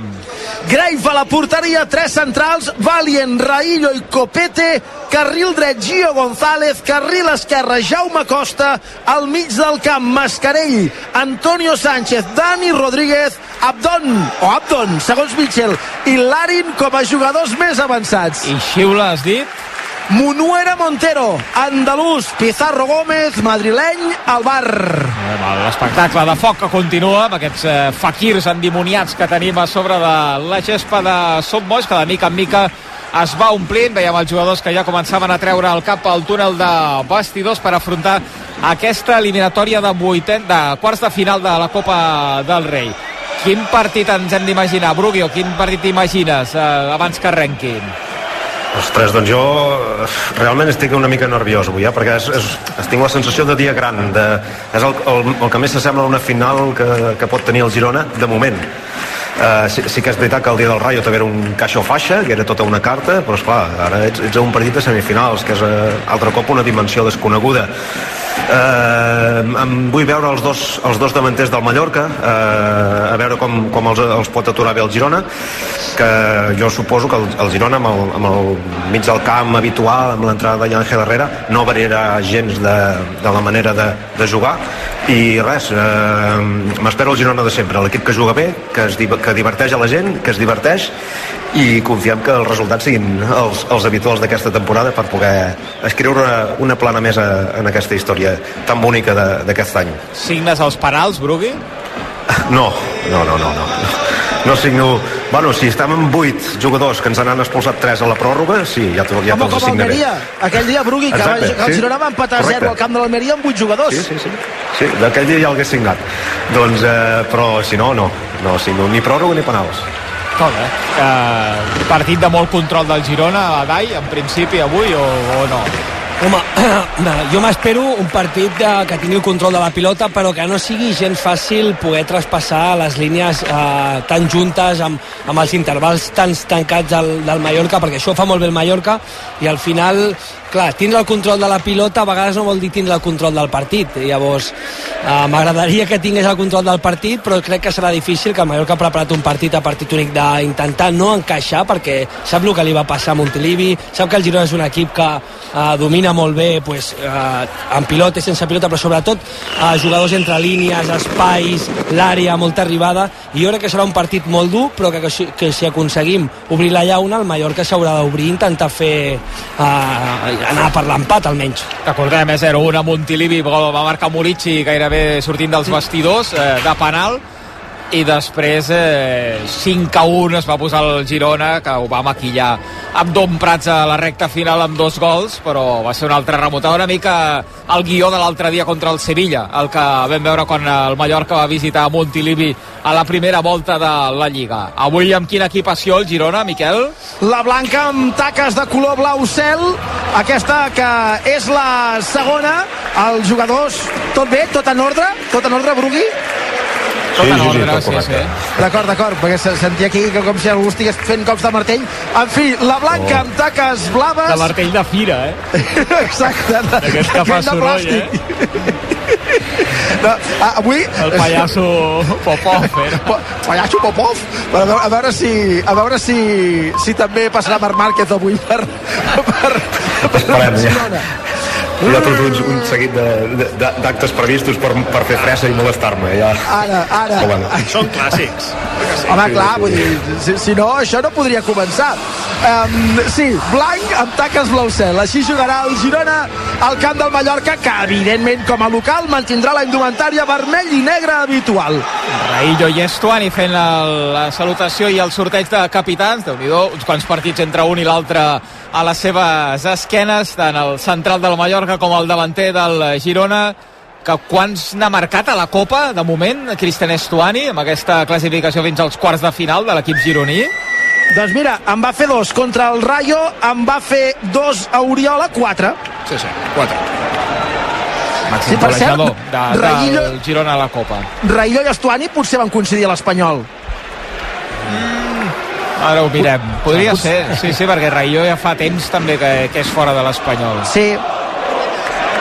Speaker 9: Grave a la porteria, tres centrals, Valien, Raillo i Copete, carril dret Gio González, carril esquerre Jaume Costa, al mig del camp Mascarell, Antonio Sánchez, Dani Rodríguez, Abdon, o Abdon, segons Mitchell, i Larin com a jugadors més avançats.
Speaker 8: I xiula, has dit?
Speaker 9: Munuera Montero, andalús, Pizarro Gómez, madrileny, al bar.
Speaker 8: L'espectacle de foc que continua amb aquests eh, endimoniats que tenim a sobre de la gespa de Som Boix, que de mica en mica es va omplint. Veiem els jugadors que ja començaven a treure el cap al túnel de vestidors per afrontar aquesta eliminatòria de, vuiten, de quarts de final de la Copa del Rei. Quin partit ens hem d'imaginar, Brugui, o quin partit t'imagines eh, abans que arrenquin?
Speaker 19: Ostres, doncs jo eh, realment estic una mica nerviós avui, eh? perquè és, és, tinc la sensació de dia gran, de, és el, el, el que més s'assembla a una final que, que pot tenir el Girona, de moment. Uh, sí, sí que és veritat que el dia del Rayo també era un caixa o faixa, que era tota una carta, però esclar, ara ets, ets a un partit de semifinals, que és uh, altre cop una dimensió desconeguda. Uh, em vull veure els dos, els dos davanters del Mallorca, uh, a veure com, com els, els pot aturar bé el Girona, que jo suposo que el, el Girona amb el, amb el mig del camp habitual, amb l'entrada de Ángel Herrera, no variarà gens de, de la manera de, de jugar. I res, eh, m'espero el Girona de sempre, l'equip que juga bé, que, es, que diverteix a la gent, que es diverteix i confiem que els resultats siguin els, els habituals d'aquesta temporada per poder escriure una, una plana més a, en aquesta història tan bonica de- d'aquest any.
Speaker 8: Signes els penals, Brugui?
Speaker 19: No, no, no, no, no. No signo... Bueno, si estem amb 8 jugadors que ens n'han expulsat 3 a la pròrroga, sí, ja, ja
Speaker 9: Com,
Speaker 19: te'ls assignaré.
Speaker 9: Almeria, aquell dia Brugui, que,
Speaker 19: Exacte,
Speaker 9: va, que el
Speaker 19: sí.
Speaker 9: Girona va empatar a 0
Speaker 19: Correcte.
Speaker 9: al camp de l'Almeria amb 8 jugadors.
Speaker 19: Sí, sí, sí. Sí, d'aquell dia ja l'hagués signat. Doncs, eh, però si no, no. No signo ni pròrroga ni penals.
Speaker 8: Bé. Uh, partit de molt control del Girona, a Dai, en principi, avui, o, o no?
Speaker 12: Home, jo m'espero un partit de, que tingui el control de la pilota però que no sigui gens fàcil poder traspassar les línies eh, tan juntes amb, amb els intervals tan tancats del, del Mallorca perquè això fa molt bé el Mallorca i al final clar, tindre el control de la pilota a vegades no vol dir tindre el control del partit. Llavors eh, m'agradaria que tingués el control del partit però crec que serà difícil que el Mallorca ha preparat un partit a partit únic d'intentar no encaixar perquè sap el que li va passar a Montilivi sap que el Girona és un equip que eh, domina molt bé pues, eh, amb pilota i sense pilota però sobretot eh, jugadors entre línies espais, l'àrea, molta arribada i jo crec que serà un partit molt dur però que, que, si- que si aconseguim obrir la llauna el Mallorca s'haurà d'obrir i intentar fer eh, anar per l'empat almenys.
Speaker 8: Recordem, eh, 0-1 a Montilivi, va marcar Murici gairebé sortint dels vestidors eh, de penal i després eh, 5 a 1 es va posar el Girona que ho va maquillar amb Dom Prats a la recta final amb dos gols però va ser una altra remuntada una mica el guió de l'altre dia contra el Sevilla el que vam veure quan el Mallorca va visitar Montilivi a la primera volta de la Lliga avui amb quina equipació el Girona, Miquel?
Speaker 9: La blanca amb taques de color blau cel, aquesta que és la segona. Els jugadors, tot bé, tot en ordre? Tot en ordre, Brugui?
Speaker 11: Sí, sí, sí, tot correcte.
Speaker 9: D'acord, d'acord, perquè se sentia aquí que com si algú estigués fent cops de martell. En fi, la Blanca
Speaker 8: Oh.
Speaker 9: amb taques blaves...
Speaker 8: De martell de fira, eh?
Speaker 9: Exacte. de-
Speaker 8: D'aquest que fa soroll,
Speaker 9: plàstic.
Speaker 8: eh?
Speaker 9: No, ah, avui...
Speaker 8: El pallasso Popov, eh?
Speaker 9: Pa pallasso Popov? A veure, a veure si, a veure si, si també passarà Marc Márquez avui per, per, per
Speaker 19: Esperem, ja. Hi ha tot un, un seguit d'actes previstos per, per fer fressa i molestar-me. Ja.
Speaker 9: Ara, ara.
Speaker 19: Però bueno.
Speaker 10: Són clàssics.
Speaker 9: Home, clar, vull dir, si, si no, això no podria començar. Um, sí, blanc amb taques blau cel. Així jugarà el Girona al camp del Mallorca, que evidentment com a local mantindrà la indumentària vermell i negre habitual.
Speaker 8: Raillo i Estuani fent la, la salutació i el sorteig de capitans. déu nhi uns quants partits entre un i l'altre a les seves esquenes, tant el central del Mallorca com el davanter del Girona que quants n'ha marcat a la Copa de moment, Cristian Estuani amb aquesta classificació fins als quarts de final de l'equip gironí
Speaker 9: Doncs mira, en va fer dos contra el Rayo, en va fer dos a Oriola, quatre.
Speaker 10: Sí, sí, quatre.
Speaker 8: màxim
Speaker 9: Sí, per cert,
Speaker 8: golejador de,
Speaker 9: Raillo-
Speaker 8: del Girona a la Copa
Speaker 9: Raillo i Estuani potser van coincidir a l'Espanyol.
Speaker 8: ara ho mirem, podria ser sí, sí, perquè Raillo ja fa temps també que, que és fora de l'Espanyol
Speaker 9: Sí,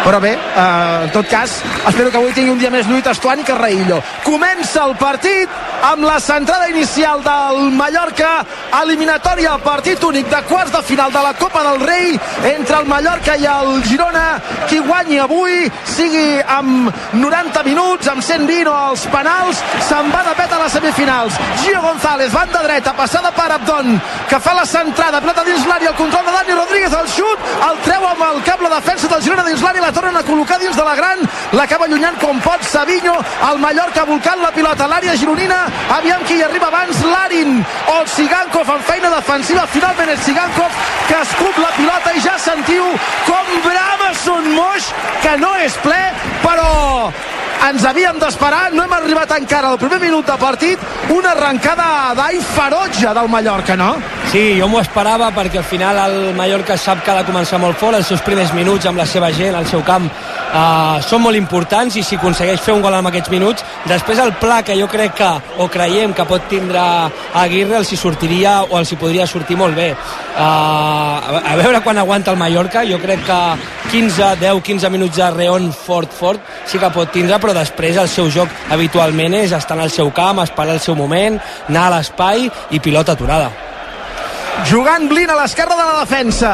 Speaker 9: però bé, eh, en tot cas, espero que avui tingui un dia més lluit Estuani que Raillo. Comença el partit amb la centrada inicial del Mallorca, eliminatòria partit únic de quarts de final de la Copa del Rei entre el Mallorca i el Girona. Qui guanyi avui, sigui amb 90 minuts, amb 120 o els penals, se'n va de pet a les semifinals. Gio González, banda dreta, passada per Abdon, que fa la centrada, plata dins l'àrea, el control de Dani Rodríguez, el xut, el treu amb el cap la defensa del Girona dins l'àrea, la tornen a col·locar dins de la gran, l'acaba allunyant com pot Savinho, el Mallorca volcant la pilota a l'àrea gironina, aviam qui hi arriba abans, Larin. O Sigankov en feina defensiva, finalment és Sigankov que escup la pilota i ja sentiu com brava Son Moix, que no és ple, però ens havíem d'esperar, no hem arribat encara al primer minut de partit, una arrencada d'ai ferotge del Mallorca, no?
Speaker 12: Sí, jo m'ho esperava perquè al final el Mallorca sap que ha de començar molt fort, els seus primers minuts amb la seva gent, al seu camp, eh, són molt importants i si aconsegueix fer un gol en aquests minuts, després el pla que jo crec que, o creiem que pot tindre Aguirre, els hi sortiria o els hi podria sortir molt bé. Eh, a a veure quan aguanta el Mallorca, jo crec que 15, 10, 15 minuts de reon fort, fort, sí que pot tindre, però després el seu joc habitualment és estar en el seu camp, esperar el seu moment, anar a l'espai i pilota aturada.
Speaker 9: Jugant Blin a l'esquerra de la defensa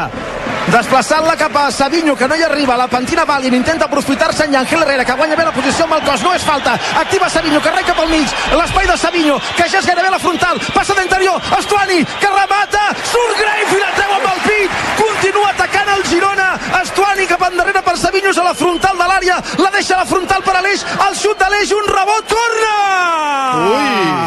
Speaker 9: desplaçant-la cap a Savinho que no hi arriba, la pentina Balin intenta aprofitar-se en Llangel Herrera que guanya bé la posició amb el cos, no és falta. Activa Savinho, que cap al mig, l'espai de Savinho que ja és gairebé la frontal, passa d'interior Estuani, que remata. Surt Greif i la treu amb el pit. Continua atacant el Girona. Estuani cap endarrere per Savinho a la frontal de l'àrea. La deixa a la frontal per Aleix. El xut d'Aleix, un rebot, corna Ui!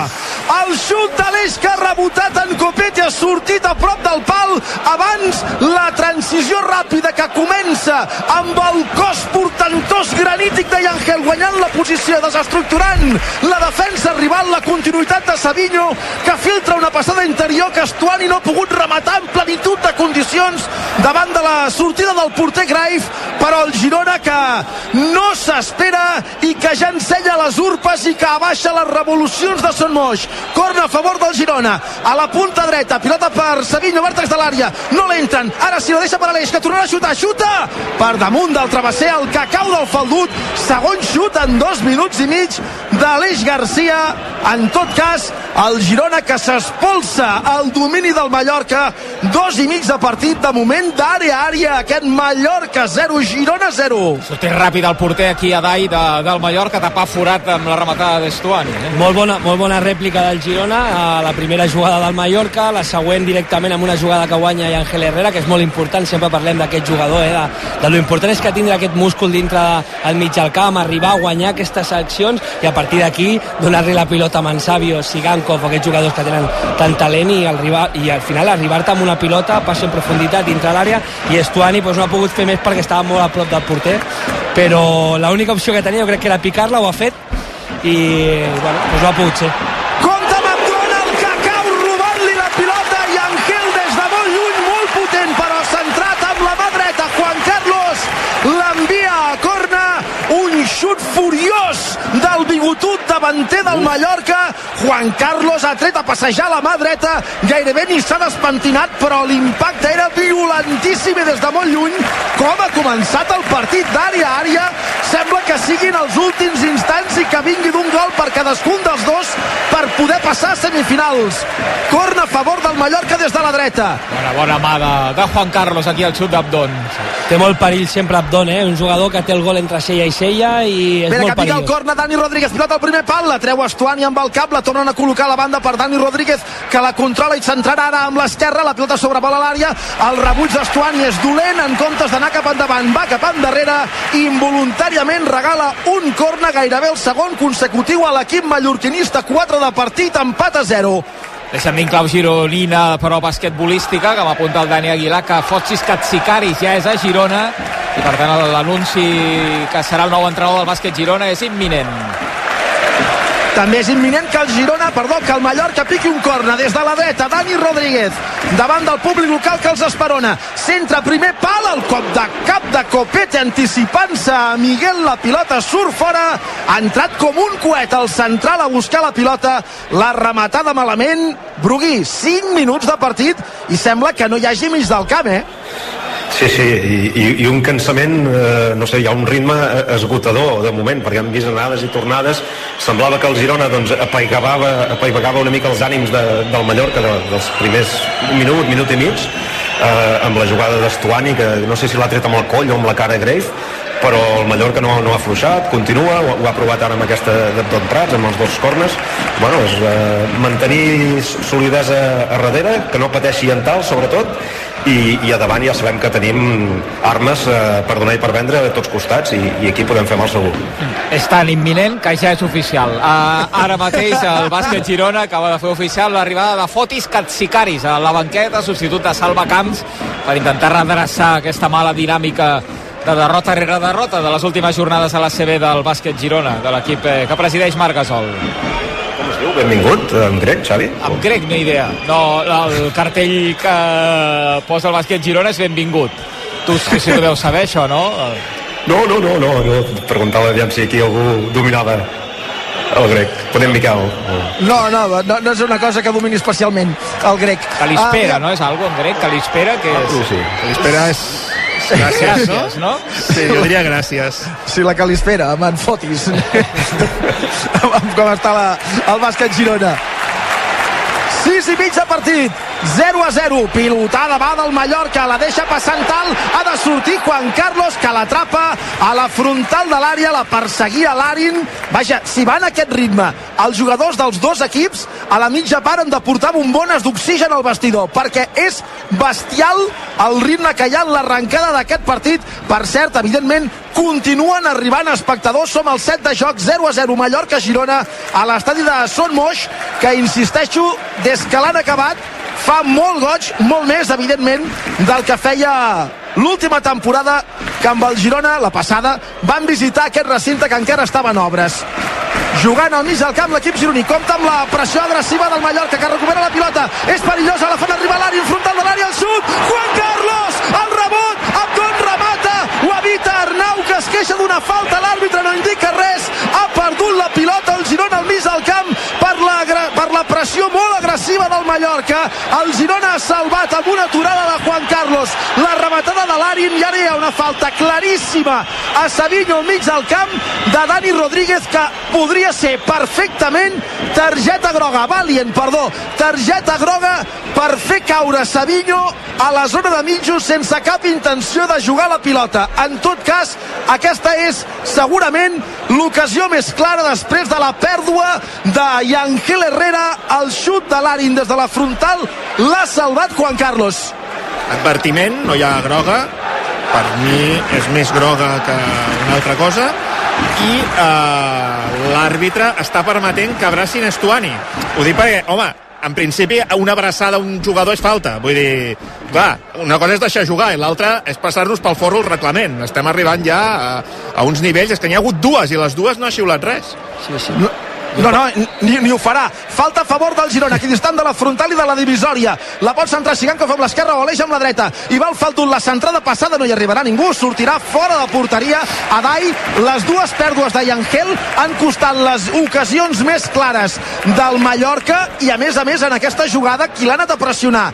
Speaker 9: el xut d'Aleix que ha rebotat en Copete ha sortit a prop del pal. Abans la transició ràpida que comença amb el cos portantós granític de Yangel guanyant la posició, desestructurant la defensa rival, la continuïtat de Savinho que filtra una passada interior que Estuani no ha pogut rematar en plenitud de condicions davant de la sortida del porter Graif però el Girona que no s'espera i que ja ensenya les urpes i que abaixa les revolucions de Son Moix. Corna a favor del Girona. A la punta dreta, pilota per Savinho vèrtex de l'àrea, no l'entren. Ara sí la deixa per Aleix, que tornarà a xutar, xuta per damunt del travesser, el cacau del faldut, segon xut en dos minuts i mig d'Aleix Garcia. En tot cas, el Girona que s'espolsa el domini del Mallorca. Dos i mig de partit de moment d'àrea a àrea, aquest Mallorca 0, Girona 0
Speaker 8: Sortir ràpid el porter aquí a Dai de, del Mallorca, tapar forat amb la rematada d'Estuani. Eh?
Speaker 12: Molt bona, molt bona rèplica del Girona a la primera jugada del Mallorca, la següent directament amb una jugada que guanya i Ángel Herrera, que és molt important, sempre parlem d'aquest jugador, eh, de, de lo important és que tindre aquest múscul dintre al mig del camp, arribar a guanyar aquestes accions i a partir d'aquí donar-li la pilota a Mansabio, Sigankov, aquests jugadors que tenen tant talent i, el i al final arribar-te amb una pilota, passi en profunditat dintre l'àrea i Estuani doncs, no ha pogut fer més perquè estava molt a prop del porter però l'única opció que tenia jo crec que era picar-la, ho ha fet i bueno, doncs no ha pogut ser
Speaker 9: Compte amb Abdon, el cacau robant-li la pilota i Angel des de molt lluny, molt potent, però centrat amb la mà dreta. Juan Carlos l'envia a corna, un xut furiós del bigotut de davanter del Mallorca. Juan Carlos ha tret a passejar la mà dreta, gairebé ni s'ha despentinat, però l'impacte era violentíssim i des de molt lluny, com ha començat el partit d'àrea a àrea, sembla que siguin els últims instants i que vingui d'un gol per cadascun dels dos per poder passar a semifinals. Corna a favor del Mallorca des de la dreta.
Speaker 8: Bona, bona mà de, de Juan Carlos aquí al xut d'Abdon.
Speaker 12: Té molt perill sempre Abdon, eh? Un jugador que té el gol entre cella i cella i és
Speaker 9: Espera
Speaker 12: molt
Speaker 9: que pica el
Speaker 12: perillós.
Speaker 9: corna Dani Rodríguez, pilota al primer pal, la treu Estuani amb el cap, la tornen a col·locar a la banda per Dani Rodríguez, que la controla i centrarà ara amb l'esquerra, la pilota sobrevola l'àrea, el rebuig d'Estuani és dolent, en comptes d'anar cap endavant, va cap endarrere, involuntàriament regala un corna, gairebé el segon consecutiu a l'equip mallorquinista, 4 de partit, empat a 0.
Speaker 8: Deixa'm dir clau gironina, però basquetbolística, que m'apunta el Dani Aguilar, que Fotsis Katsikaris ja és a Girona, i per tant l'anunci que serà el nou entrenador del bàsquet Girona és imminent.
Speaker 9: També és imminent que el Girona, perdó, que el Mallorca piqui un corna des de la dreta. Dani Rodríguez, davant del públic local que els esperona. Centre primer pal, el cop de cap de Copete anticipant-se a Miguel. La pilota surt fora. Ha entrat com un coet al central a buscar la pilota. La rematada malament. Brugui, 5 minuts de partit i sembla que no hi hagi mig del camp, eh?
Speaker 19: Sí, sí, i, i, i un cansament, eh, no sé, hi ha un ritme eh, esgotador de moment, perquè hem vist anades i tornades, semblava que el Girona doncs, apaigava, apaigava una mica els ànims de, del Mallorca de, dels primers un minut, minut i mig, eh, amb la jugada d'Estuani, que no sé si l'ha tret amb el coll o amb la cara Grave, però el Mallorca no, no ha afluixat, continua, ho, ho ha provat ara amb aquesta d'Abdon Prats, amb els dos cornes. Bueno, és eh, mantenir solidesa a darrere, que no pateixi en tal, sobretot, i, i a davant ja sabem que tenim armes eh, per donar i per vendre a tots costats i, i aquí podem fer mal segur.
Speaker 8: És tan imminent que ja és oficial. Uh, ara mateix el bàsquet Girona acaba de fer oficial l'arribada de Fotis Katsikaris a la banqueta, substitut de Salva Camps, per intentar redreçar aquesta mala dinàmica de derrota rere derrota de les últimes jornades a la CB del bàsquet Girona, de l'equip eh, que presideix Marc Gasol.
Speaker 19: Benvingut, en grec, Xavi?
Speaker 8: Amb grec, no idea. No, el cartell que posa el bàsquet Girona és benvingut. Tu sí, que deus saber això, no?
Speaker 19: No, no, no, no, no. Preguntava aviam si aquí algú dominava el grec. Podem Miquel. O...
Speaker 9: No, no, no, no és una cosa que domini especialment el grec.
Speaker 8: Calispera,
Speaker 9: Ah,
Speaker 8: no? És algo en grec? Calispera, que és...
Speaker 19: Sí, sí.
Speaker 10: Calispera és...
Speaker 8: Gràcies, gràcies no?
Speaker 10: Sí, jo diria gràcies.
Speaker 9: Sí, la Calispera, amb en Fotis. com està la, el bàsquet Girona. 6 i mig de partit 0 a 0, pilotada va del Mallorca, la deixa passant tal ha de sortir Juan Carlos que l'atrapa a la frontal de l'àrea la perseguia l'Arin. Vaja, si va en aquest ritme els jugadors dels dos equips a la mitja part han de portar bombones d'oxigen al vestidor perquè és bestial el ritme que hi ha en l'arrencada d'aquest partit. Per cert, evidentment continuen arribant espectadors, som al set de joc 0 a 0 Mallorca-Girona a l'estadi de Son Moix que insisteixo, des que l'han acabat fa molt goig, molt més evidentment del que feia l'última temporada que amb el Girona, la passada, van visitar aquest recinte que encara estava en obres. Jugant al mig del camp l'equip gironí compta amb la pressió agressiva del Mallorca que recupera la pilota, és perillosa la fan arribar a l'àrea, frontal de l'àrea al sud. Juan Carlos, el rebot evita Arnau que es queixa d'una falta, l'àrbitre no indica res, ha perdut la pilota el Girona al mig del camp per la, per la pressió molt agressiva del Mallorca, el Girona ha salvat amb una aturada de Juan Carlos la rematada de l'Arin i ara hi ha una falta claríssima a Savinho al mig del camp de Dani Rodríguez que podria ser perfectament targeta groga, Valient, perdó, targeta groga per fer caure Savinho a la zona de mitjos sense cap intenció de jugar la pilota. En tot cas, aquesta és segurament l'ocasió més clara després de la pèrdua de Yangel Herrera al xut de l'Arin des de la frontal l'ha salvat Juan Carlos
Speaker 10: Advertiment, no hi ha groga. Per mi és més groga que una altra cosa. I eh, l'àrbitre està permetent que abracin Estuani. Ho dic perquè, home, en principi una abraçada a un jugador és falta. Vull dir, clar, una cosa és deixar jugar i l'altra és passar-nos pel forro el reglament. Estem arribant ja a, a uns nivells, és que n'hi ha hagut dues i les dues no ha xiulat res.
Speaker 12: Sí, sí.
Speaker 9: No, No, no, ni, ni ho farà. Falta a favor del Girona, equidistant de la frontal i de la divisòria. La pot centrar Sigankov amb l'esquerra o Aleix amb la dreta. I va el Faltun, la centrada passada, no hi arribarà ningú, sortirà fora de porteria. Adai, les dues pèrdues de Yangel han costat les ocasions més clares del Mallorca i a més a més en aquesta jugada qui l'ha anat a pressionar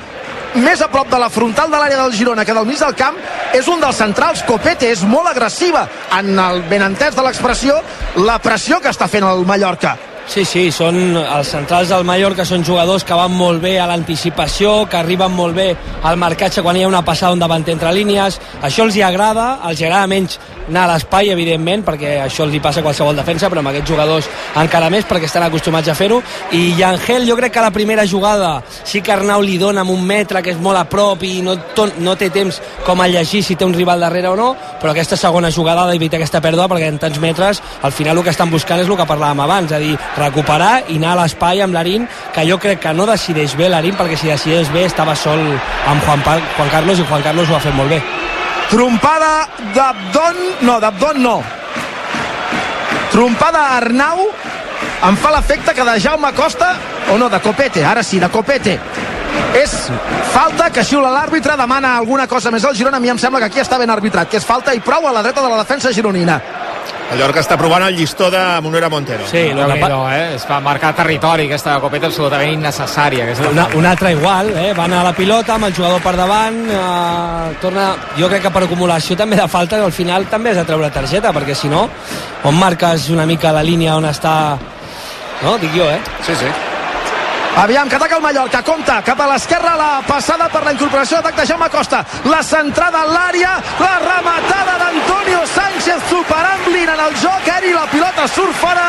Speaker 9: més a prop de la frontal de l'àrea del Girona que del mig del camp és un dels centrals Copete, és molt agressiva en el benentès de l'expressió la pressió que està fent el Mallorca
Speaker 12: Sí, sí, són els centrals del Mallorca són jugadors que van molt bé a l'anticipació, que arriben molt bé al marcatge quan hi ha una passada un davanter entre línies. Això els hi agrada, els agrada menys anar a l'espai, evidentment, perquè això hi passa a qualsevol defensa, però amb aquests jugadors encara més perquè estan acostumats a fer-ho. I Angel, jo crec que la primera jugada sí que Arnau li dona amb un metre que és molt a prop i no, no té temps com a llegir si té un rival darrere o no, però aquesta segona jugada ha d'evitar aquesta pèrdua perquè en tants metres al final el que estan buscant és el que parlàvem abans, és a dir, recuperar i anar a l'espai amb l'Arín, que jo crec que no decideix bé l'Arín, perquè si decideix bé estava sol amb Juan, Juan Carlos i Juan Carlos ho ha fet molt bé.
Speaker 9: Trompada d'Abdon, no, d'Abdon no. Trompada Arnau, em fa l'efecte que de Jaume Costa, o no, de Copete, ara sí, de Copete. És falta que xiula l'àrbitre, demana alguna cosa més al Girona, a mi em sembla que aquí està ben arbitrat, que és falta i prou a la dreta de la defensa gironina.
Speaker 10: Mallorca està provant el llistó de Monera Montero.
Speaker 8: Sí, no, no, no, eh? Es fa marcar territori, aquesta copeta absolutament innecessària. Aquesta
Speaker 12: una, una altra igual, eh? va anar a la pilota amb el jugador per davant, eh, torna, jo crec que per acumulació també de falta, al final també has de treure targeta, perquè si no, on marques una mica la línia on està... No? Dic jo, eh?
Speaker 10: Sí, sí.
Speaker 9: Aviam, que ataca el Mallorca, compta, cap a l'esquerra la passada per la incorporació d'atac de Jaume Costa, la centrada a l'àrea, la rematada d'Antonio Sánchez superant Blin en el joc. Aeri, la pilota surt fora,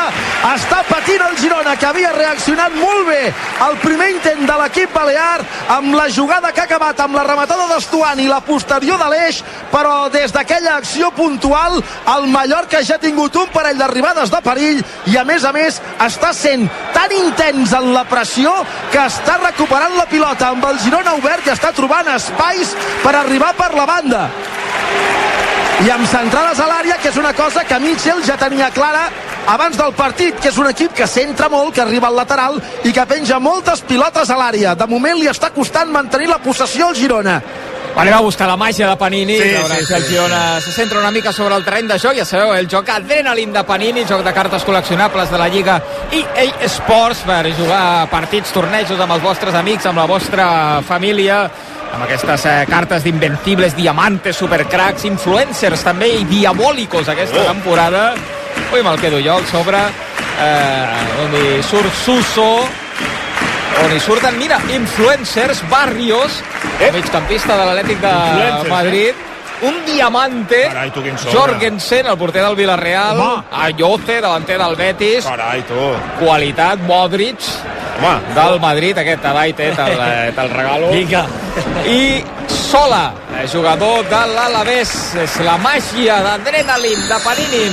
Speaker 9: està patint el Girona, que havia reaccionat molt bé al primer intent de l'equip balear, amb la jugada que ha acabat amb la rematada d'Estuani i la posterior de l'Eix, però des d'aquella acció puntual, el Mallorca ja ha tingut un parell d'arribades de perill i a més a més està sent tan intens en la pressió que està recuperant la pilota amb el Girona obert i està trobant espais per arribar per la banda i amb centrades a l'àrea que és una cosa que Mitchell ja tenia clara abans del partit, que és un equip que centra molt, que arriba al lateral i que penja moltes pilotes a l'àrea. De moment li està costant mantenir la possessió al Girona.
Speaker 8: Anem a buscar la màgia de Panini,
Speaker 10: Sí,
Speaker 8: sí, veure
Speaker 10: sí,
Speaker 8: si el
Speaker 10: sí.
Speaker 8: Girona se centra una mica sobre el terreny de joc, ja sabeu, el joc Adrenalin de Panini, joc de cartes col·leccionables de la Lliga EA Sports per jugar partits, tornejos amb els vostres amics, amb la vostra família, amb aquestes eh, cartes d'invencibles, diamantes, supercracks, influencers també i diabòlicos aquesta temporada. Ui, me'l quedo jo al sobre, eh, on hi surt Suso, on hi surten, mira, influencers, Barrios, eh? migcampista de l'Atlètic de
Speaker 10: Influencers, eh?
Speaker 8: Madrid, un diamante,
Speaker 10: Carai, tu.
Speaker 8: Jorgensen, el porter del Villarreal,
Speaker 10: Home.
Speaker 8: Ayoce, davanter del Betis,
Speaker 10: Carai, tu.
Speaker 8: qualitat, Modric,
Speaker 10: Home,
Speaker 8: del Madrid, aquest te'l eh, te'l regalo.
Speaker 12: Vinga.
Speaker 8: I Sola, eh, jugador de l'Alavés, és la màgia d'adrenalin, de Panini.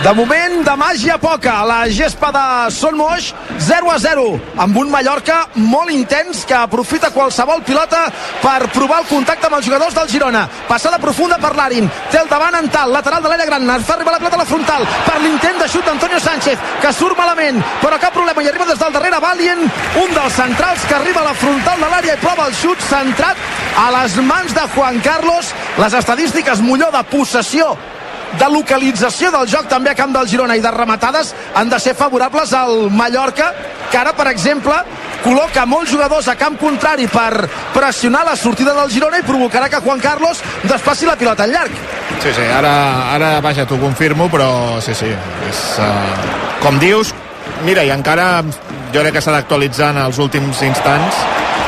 Speaker 9: De moment, de màgia poca, la gespa de Son Moix, 0 a 0, amb un Mallorca molt intens que aprofita qualsevol pilota per provar el contacte amb els jugadors del Girona. Passada profunda per l'Arin, té el davant en tal, lateral de l'àrea gran, fa arribar la pilota a la frontal per l'intent de xut d'Antonio Sánchez, que surt malament, però cap problema, i arriba des del darrere Valient, un dels centrals que arriba a la frontal de l'àrea i prova el xut centrat a les mans de Juan Carlos. Les estadístiques Molló de possessió de localització del joc també a camp del Girona i de rematades han de ser favorables al Mallorca que ara per exemple col·loca molts jugadors a camp contrari per pressionar la sortida del Girona i provocarà que Juan Carlos desplaci la pilota al llarg.
Speaker 10: Sí, sí, ara, ara vaja, t'ho confirmo, però sí, sí, és, uh, com dius, mira, i encara jo crec que s'ha d'actualitzar en els últims instants,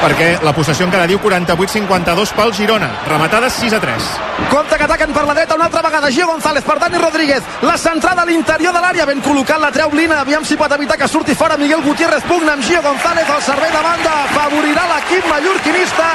Speaker 10: perquè la possessió encara diu 48-52 pel Girona, rematades 6 a 3.
Speaker 9: Compte que ataquen per la dreta una altra vegada Gio González per Dani Rodríguez. La centrada a l'interior de l'àrea ben col·locat la treu Blina. Aviam si pot evitar que surti fora Miguel Gutiérrez. Pugna amb Gio González el servei de banda. Afavorirà l'equip mallorquinista.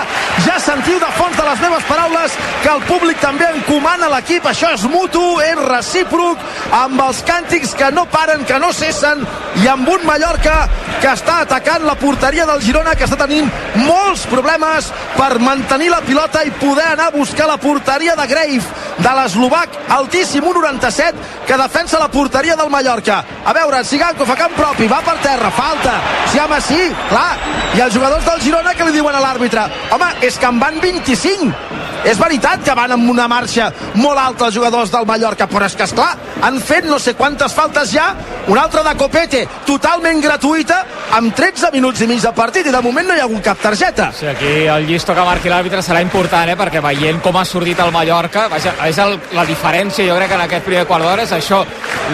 Speaker 9: Ja sentiu de fons de les meves paraules que el públic també encomana l'equip. Això és mutu, és recíproc amb els càntics que no paren que no cessen i amb un Mallorca que està atacant la porteria del Girona que està tenint molts problemes per mantenir la pilota i poder anar a buscar la porteria de Grave de l'eslovac altíssim, 1,97, que defensa la porteria del Mallorca. A veure, Sigankov a camp propi, va per terra, falta. Si home, sí, clar. I els jugadors del Girona que li diuen a l'àrbitre, home, és que en van 25. És veritat que van amb una marxa molt alta els jugadors del Mallorca, però és que, esclar, han fet no sé quantes faltes ja, una altra de Copete, totalment gratuïta, amb 13 minuts i mig de partit, i de moment no hi ha hagut cap targeta.
Speaker 8: Sí, aquí el llisto que marqui l'àrbitre serà important, eh? perquè veient com ha sortit el Mallorca, vaja, és el, la diferència, jo crec, en aquest primer quart d'hora, és això,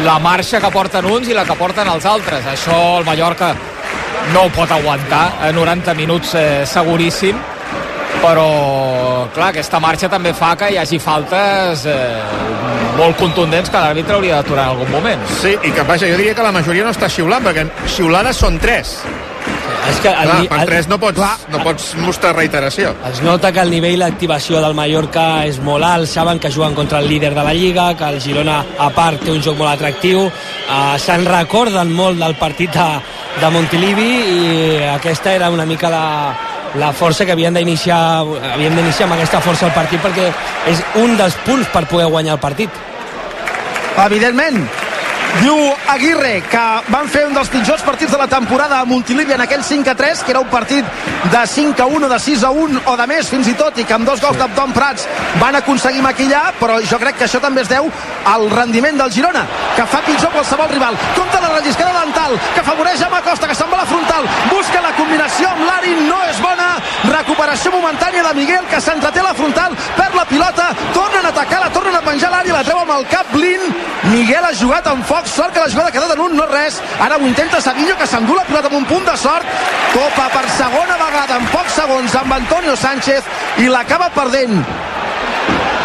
Speaker 8: la marxa que porten uns i la que porten els altres. Això el Mallorca no ho pot aguantar, a 90 minuts eh, seguríssim, però clar, aquesta marxa també fa que hi hagi faltes eh, molt contundents que l'àrbitre hauria d'aturar en algun moment.
Speaker 10: Sí, i que vaja, jo diria que la majoria no està xiulant, perquè xiulades són tres.
Speaker 12: És que el,
Speaker 10: Clar,
Speaker 12: el,
Speaker 10: per tres no pots, no pots mostrar reiteració.
Speaker 12: Es nota que el nivell d'activació del Mallorca és molt alt, saben que juguen contra el líder de la Lliga, que el Girona, a part, té un joc molt atractiu, uh, se'n recorden molt del partit de, de Montilivi i aquesta era una mica la, la força que havien d'iniciar havien d'iniciar amb aquesta força el partit perquè és un dels punts per poder guanyar el partit.
Speaker 9: Evidentment, Diu Aguirre que van fer un dels pitjors partits de la temporada a Montilivi en aquell 5 a 3, que era un partit de 5 a 1 o de 6 a 1 o de més fins i tot, i que amb dos gols d'Abdon Prats van aconseguir maquillar, però jo crec que això també es deu al rendiment del Girona, que fa pitjor qualsevol rival. Compte la relliscada dental, que afavoreix a Costa, que se'n va a la frontal, busca la combinació amb l'Arin, no és bona, recuperació momentània de Miguel, que s'entreté a la frontal, perd la pilota, tornen a atacar, la tornen a penjar l'Ari, la treu amb el cap Blin, Miguel ha jugat amb foc, sort que la jugada ha quedat en un, no res, ara ho intenta Savinho, que s'endú la pilota amb un punt de sort, copa per segona vegada en pocs segons amb Antonio Sánchez i l'acaba perdent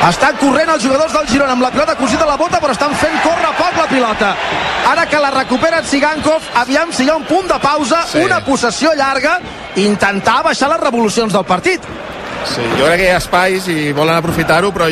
Speaker 9: estan corrent els jugadors del Girona amb la pilota cosida a la bota, però estan fent córrer poc la pilota. Ara que la recupera Tsigankov, aviam si hi ha un punt de pausa, sí. una possessió llarga, intentar baixar les revolucions del partit.
Speaker 10: Sí, jo crec que hi ha espais i volen aprofitar-ho, però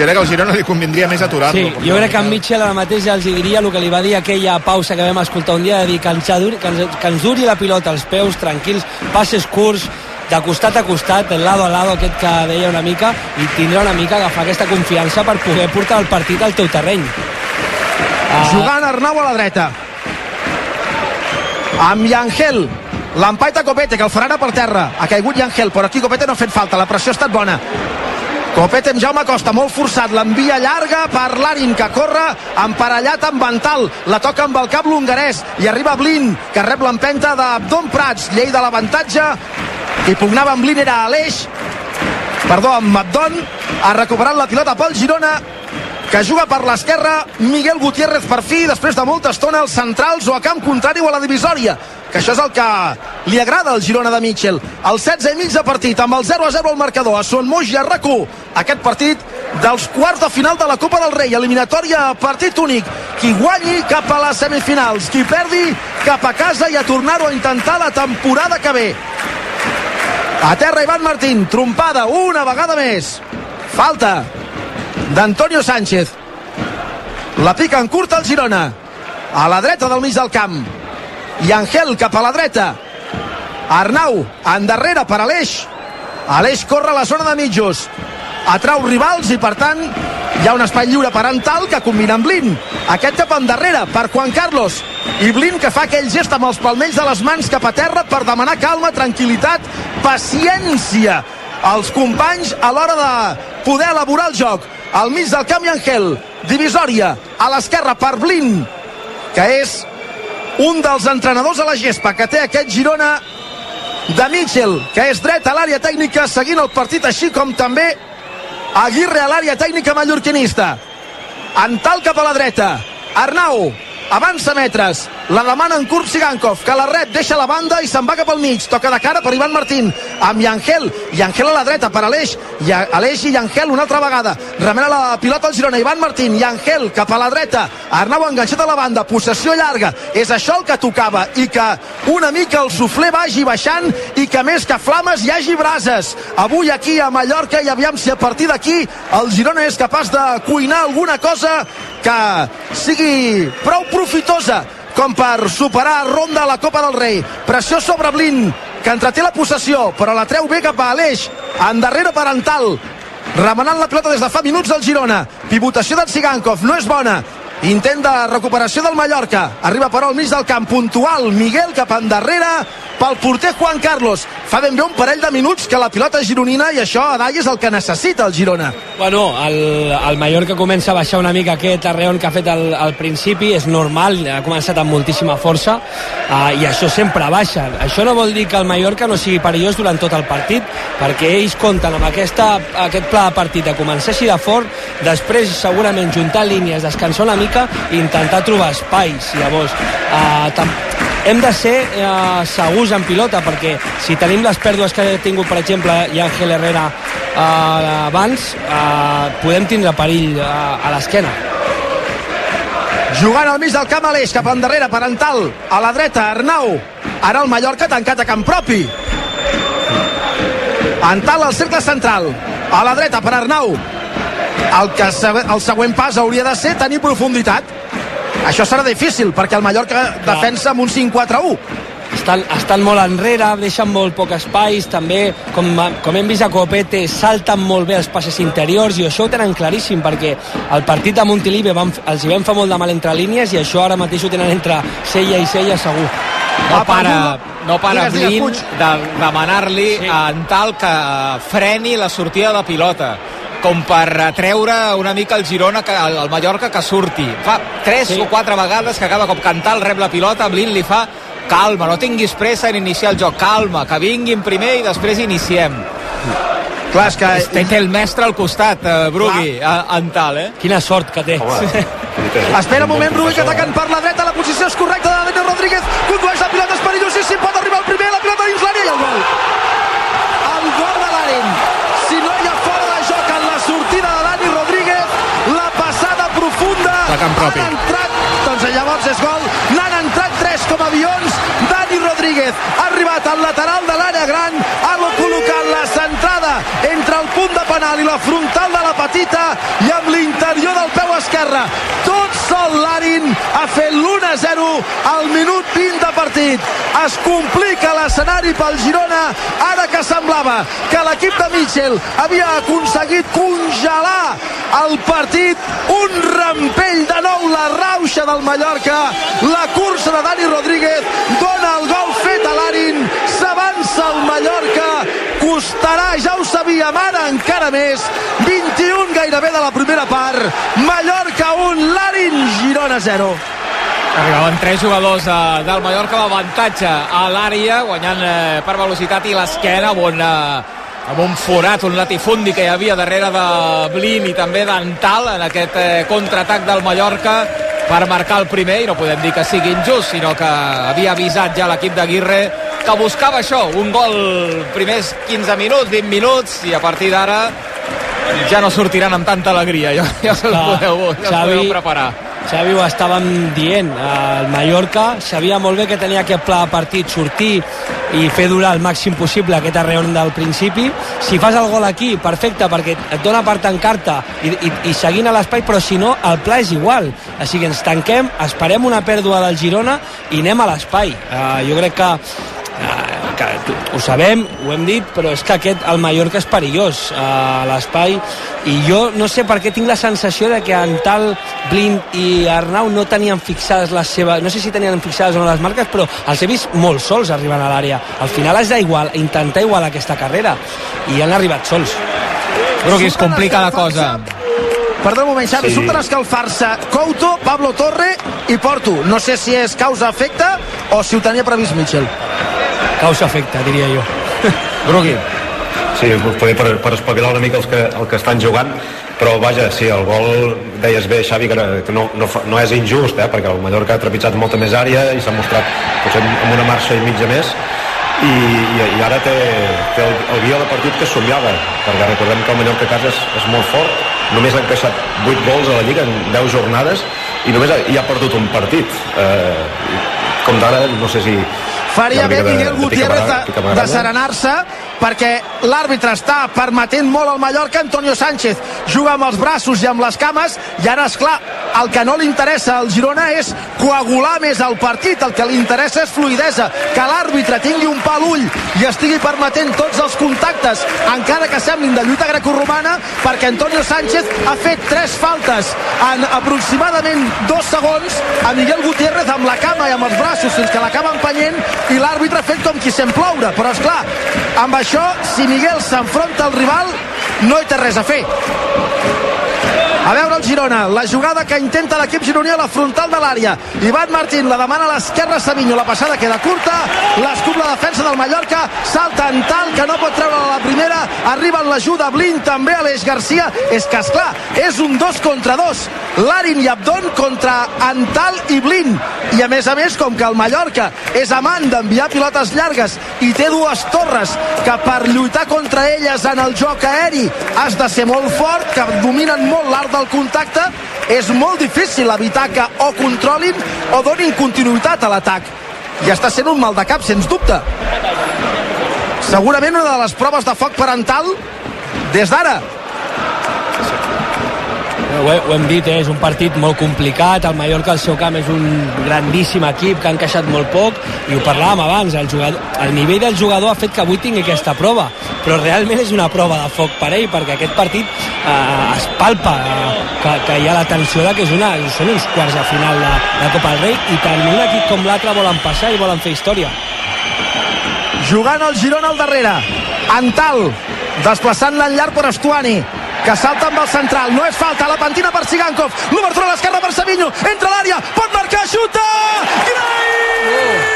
Speaker 10: jo crec que al Girona li convindria més aturar-lo.
Speaker 12: Sí, jo crec que en Mitchell ara mateix els diria el que li va dir aquella pausa que vam escoltar un dia, de dir que ens, duri, que ens, que ens duri la pilota als peus, tranquils, passes curts, de costat a costat, del lado a lado, aquest que deia una mica, i tindrà una mica agafar aquesta confiança per poder portar el partit al teu terreny.
Speaker 9: Uh... Jugant Arnau a la dreta. Amb Yangel. L'empaita Copete, que el farà per terra. Ha caigut Yangel, però aquí Copete no ha fet falta. La pressió ha estat bona. Copete amb Jaume Costa, molt forçat, l'envia llarga per l'Arin, que corre emparellat amb Bantal, la toca amb el cap l'hongarès, i arriba Blin, que rep l'empenta d'Abdon Prats, llei de l'avantatge, qui pugnava amb Blin era Aleix, perdó, amb Abdon, ha recuperat la pilota pel Girona, que juga per l'esquerra. Miguel Gutiérrez per fi, després de molta estona els centrals o a camp contrari o a la divisòria que això és el que li agrada al Girona de Mitchell. El 16 i mig de partit, amb el 0 a 0 al marcador, a Son Moix i a rac aquest partit dels quarts de final de la Copa del Rei, eliminatòria partit únic. Qui guanyi cap a les semifinals, qui perdi cap a casa i a tornar-ho a intentar la temporada que ve. A terra Ivan Martín, trompada una vegada més. Falta d'Antonio Sánchez. La pica en curta el Girona. A la dreta del mig del camp i Angel cap a la dreta. Arnau endarrere per Aleix. Aleix corre a la zona de mitjos. Atrau rivals i per tant hi ha un espai lliure per Antal que combina amb Blin. Aquest cap endarrere per Juan Carlos. I Blin que fa aquell gest amb els palmells de les mans cap a terra per demanar calma, tranquil·litat paciència als companys a l'hora de poder elaborar el joc. Al mig del camp i Angel divisòria a l'esquerra per Blin que és un dels entrenadors a la gespa que té aquest Girona de Mitchell, que és dret a l'àrea tècnica seguint el partit així com també Aguirre a l'àrea tècnica mallorquinista. Antal cap a la dreta. Arnau avança metres, la demana en curt Sigankov, que la rep, deixa la banda i se'n va cap al mig, toca de cara per Ivan Martín amb Yangel, Yangel a la dreta per Aleix, i Aleix i Yangel una altra vegada, remena la pilota al Girona Ivan Martín, Yangel cap a la dreta. Arnau enganxat a la banda, possessió llarga. És això el que tocava i que una mica el suflé vagi baixant i que més que flames hi hagi brases. Avui aquí a Mallorca i aviam si a partir d'aquí el Girona és capaç de cuinar alguna cosa que sigui prou profitosa com per superar ronda a la Copa del Rei. Pressió sobre Blin, que entreté la possessió, però la treu bé cap a Aleix. Endarrere per Antal. remenant la pilota des de fa minuts del Girona. Pivotació d'en Sigankov, no és bona. Intent de recuperació del Mallorca. Arriba però al mig del camp, puntual. Miguel cap endarrere pel porter Juan Carlos. Fa ben bé un parell de minuts que la pilota gironina i això a Dai és el que necessita el Girona.
Speaker 12: Bueno, el, el Mallorca comença a baixar una mica aquest arreon que ha fet al, al principi, és normal, ha començat amb moltíssima força uh, i això sempre baixa. Això no vol dir que el Mallorca no sigui perillós durant tot el partit, perquè ells compten amb aquesta, aquest pla de partit de començar així de fort, després segurament juntar línies, descansar una mica i intentar trobar espais. Llavors, tam hem de ser eh, segurs en pilota perquè si tenim les pèrdues que ha tingut per exemple i Ángel Herrera eh, abans eh, podem tindre perill eh, a l'esquena
Speaker 9: Jugant al mig del camp Aleix, cap endarrere per Antal, a la dreta Arnau, ara el Mallorca tancat a camp propi. Antal al cercle central, a la dreta per Arnau. El, que el següent pas hauria de ser tenir profunditat. Això serà difícil, perquè el Mallorca defensa amb un 5-4-1
Speaker 12: estan, estan molt enrere, deixen molt poc espais, també, com, com hem vist a Copete, salten molt bé els passes interiors, i això ho tenen claríssim, perquè el partit de Montilive van, els hi vam fer molt de mal entre línies, i això ara mateix ho tenen entre Sella i Sella segur.
Speaker 8: No para, no para Blin de demanar-li sí. a Antal que freni la sortida de pilota com per treure una mica el Girona, que, el, el Mallorca, que surti. Fa tres sí. o quatre vegades que cada cop cantar el rep la pilota, Blin li fa calma, no tinguis pressa en iniciar el joc, calma, que vinguin primer i després iniciem.
Speaker 9: Clar, és que...
Speaker 8: Té, té el mestre al costat, uh, Brugui, a, en tal, eh?
Speaker 12: Quina sort que té.
Speaker 9: Home. Espera un moment, Brugui, que ataquen per la dreta, la posició és correcta de Dani Rodríguez, condueix la pilota, és perillosíssim, pot arribar el primer, la pilota dins l'àrea i el gol.
Speaker 8: Camp propi.
Speaker 9: Han entrat, doncs llavors és gol, n'han entrat tres com avions, Dani Rodríguez ha arribat al lateral de l'àrea gran, ha col·locat la centrada entre el punt de penal i la frontal de la petita i amb l'interior del peu esquerre. Tot sol l'Arin ha fet l'1-0 al minut 20 de partit. Es complica l'escenari pel Girona ara que semblava que l'equip de Mitchell havia aconseguit congelar el partit. Un rampell de nou la rauxa del Mallorca. La cursa de Dani Rodríguez dona el gol fet a l'Arin. S'avança el Mallorca. Costarà, ja ho sabíem, ara encara més. 21 gairebé de la primera part. Mallorca 1, l'Arin Girona 0.
Speaker 8: Arribaven tres jugadors eh, del Mallorca amb avantatge a l'àrea, guanyant eh, per velocitat i l'esquena, on eh, amb un forat, un latifundi que hi havia darrere de Blin i també d'Antal en aquest eh, contraatac del Mallorca per marcar el primer i no podem dir que sigui injust sinó que havia avisat ja l'equip d'Aguirre que buscava això, un gol primers 15 minuts, 20 minuts i a partir d'ara ja no sortiran amb tanta alegria ja, ja se'ls podeu, ja Xavi, podeu preparar
Speaker 12: Xavi ho estàvem dient el Mallorca sabia molt bé que tenia aquest pla de partit sortir i fer durar el màxim possible aquest arreon del principi. Si fas el gol aquí, perfecte perquè et dona per tancar-te i, i, i seguint a l'espai, però si no, el pla és igual. Així que ens tanquem, esperem una pèrdua del Girona i anem a l'espai. Uh, jo crec que que ho sabem, ho hem dit, però és que aquest, el Mallorca és perillós uh, a l'espai i jo no sé per què tinc la sensació de que en tal Blind i Arnau no tenien fixades les seves, no sé si tenien fixades o no les marques, però els he vist molt sols arribant a l'àrea. Al final has d'igual, intentar igualar aquesta carrera i han arribat sols.
Speaker 8: Però que es complica la cosa.
Speaker 9: Perdó un moment, Xavi, sí. surten a escalfar-se Couto, Pablo Torre i Porto. No sé si és causa-efecte o si ho tenia previst Mitchell.
Speaker 12: Causa-efecte, diria jo.
Speaker 8: Brugui.
Speaker 19: Sí, per, per espavilar una mica els que, el que estan jugant, però vaja, sí, el gol, deies bé, Xavi, que, no, no, no és injust, eh, perquè el Mallorca ha trepitjat molta més àrea i s'ha mostrat potser amb una marxa i mitja més, i, i, i ara té, té el, el guió de partit que somiava perquè recordem que el Mallorca a casa és, és molt fort només ha encaixat 8 gols a la Lliga en 10 jornades i només hi ha perdut un partit eh, com d'ara no sé si
Speaker 9: faria bé Miguel Gutiérrez de, de serenar-se perquè l'àrbitre està permetent molt al Mallorca. Antonio Sánchez juga amb els braços i amb les cames i ara és clar el que no li interessa al Girona és coagular més el partit, el que li interessa és fluidesa, que l'àrbitre tingui un pal ull i estigui permetent tots els contactes, encara que semblin de lluita grecorromana, perquè Antonio Sánchez ha fet tres faltes en aproximadament dos segons a Miguel Gutiérrez amb la cama i amb els braços fins que l'acaba empenyent i l'àrbitre fet com qui sent ploure però és clar, amb això si Miguel s'enfronta al rival no hi té res a fer. A veure el Girona, la jugada que intenta l'equip gironí a la frontal de l'àrea. Ivan Martín la demana a l'esquerra Savinho, la passada queda curta, l'escup la defensa del Mallorca, salta en tal que no pot treure la primera, arriba en l'ajuda Blin també a l'Eix Garcia, és que esclar, és un dos contra dos, Larin i Abdon contra Antal i Blin, i a més a més, com que el Mallorca és amant d'enviar pilotes llargues i té dues torres que per lluitar contra elles en el joc aeri has de ser molt fort, que dominen molt l'art del contacte, és molt difícil evitar que o controlin o donin continuïtat a l'atac. I està sent un mal de cap, sens dubte. Segurament una de les proves de foc parental des d'ara.
Speaker 12: Ho, ho hem dit, eh? és un partit molt complicat, el Mallorca al seu camp és un grandíssim equip que ha encaixat molt poc. I ho parlàvem abans, el, jugador, el nivell del jugador ha fet que avui tingui aquesta prova. Però realment és una prova de foc per ell perquè aquest partit eh, es palpa eh, que, que hi ha la tensió de que és una, són uns quarts de final de, de Copa del Rei i tant un equip com l'altre volen passar i volen fer història.
Speaker 9: Jugant el Girona al darrere. Antal desplaçant l'enllarg per Estuani que salta amb el central, no és falta. La pentina per Sigankov, l'obertura a l'esquerra per Savinho. Entra l'àrea, pot marcar, xuta! Greif!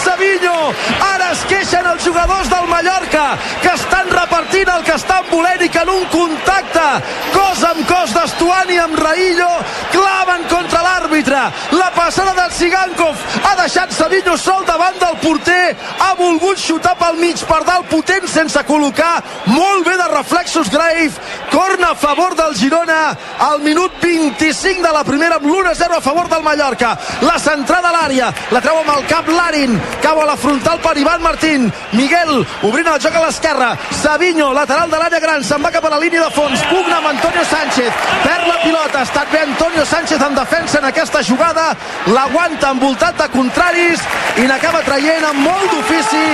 Speaker 9: Savinho ara es queixen els jugadors del Mallorca que estan repartint el que estan volent i que en un contacte cos amb cos d'Estuani amb Raillo claven contra l'àrbitre. La passada del Sigankov ha deixat Savinho sol davant del porter ha volgut xutar pel mig per dalt potent sense col·locar. Molt bé de reflexos Grave corna a favor del Girona al minut 25 de la primera amb l'1-0 a favor del Mallorca. La centrada a l'àrea la treu amb el cap Larin cau a la frontal per Ivan Martín. Miguel obrint el joc a l'esquerra. Savinho, lateral de l'àrea gran se'n va cap a la línia de fons. Pugna amb Antonio Sánchez. Perd la pilota, ha estat bé Antonio Sánchez en defensa en aquesta jugada. L'aguanta envoltat de contraris i n'acaba traient amb molt d'ofici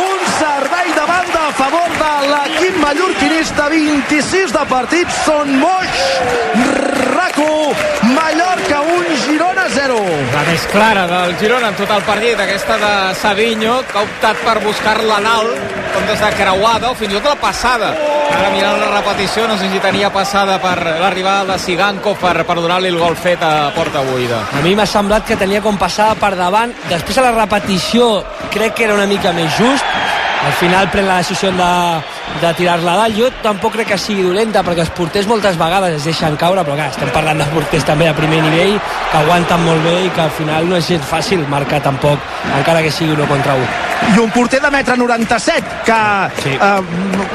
Speaker 9: un servei de banda a favor de l'equip mallorquinista. 26 de partit. Són Moix RACO Mallorca 1 Girona 0
Speaker 8: La més clara del Girona en tot el partit, aquesta de Savinho, que ha optat per buscar-la en alt, com des de creuada o fins i tot la passada. Ara mirant la repetició, no sé si tenia passada per l'arribada de Siganco per, per donar-li el gol fet a porta buida.
Speaker 12: A mi m'ha semblat que tenia com passada per davant. Després a la repetició crec que era una mica més just. Al final pren la decisió de, de tirar-la dalt. Jo tampoc crec que sigui dolenta perquè els porters moltes vegades es deixen caure, però clar, estem parlant de porters també de primer nivell que aguanten molt bé i que al final no és gens fàcil marcar tampoc, encara que sigui uno contra un.
Speaker 9: i un porter de metre 97 que sí. eh,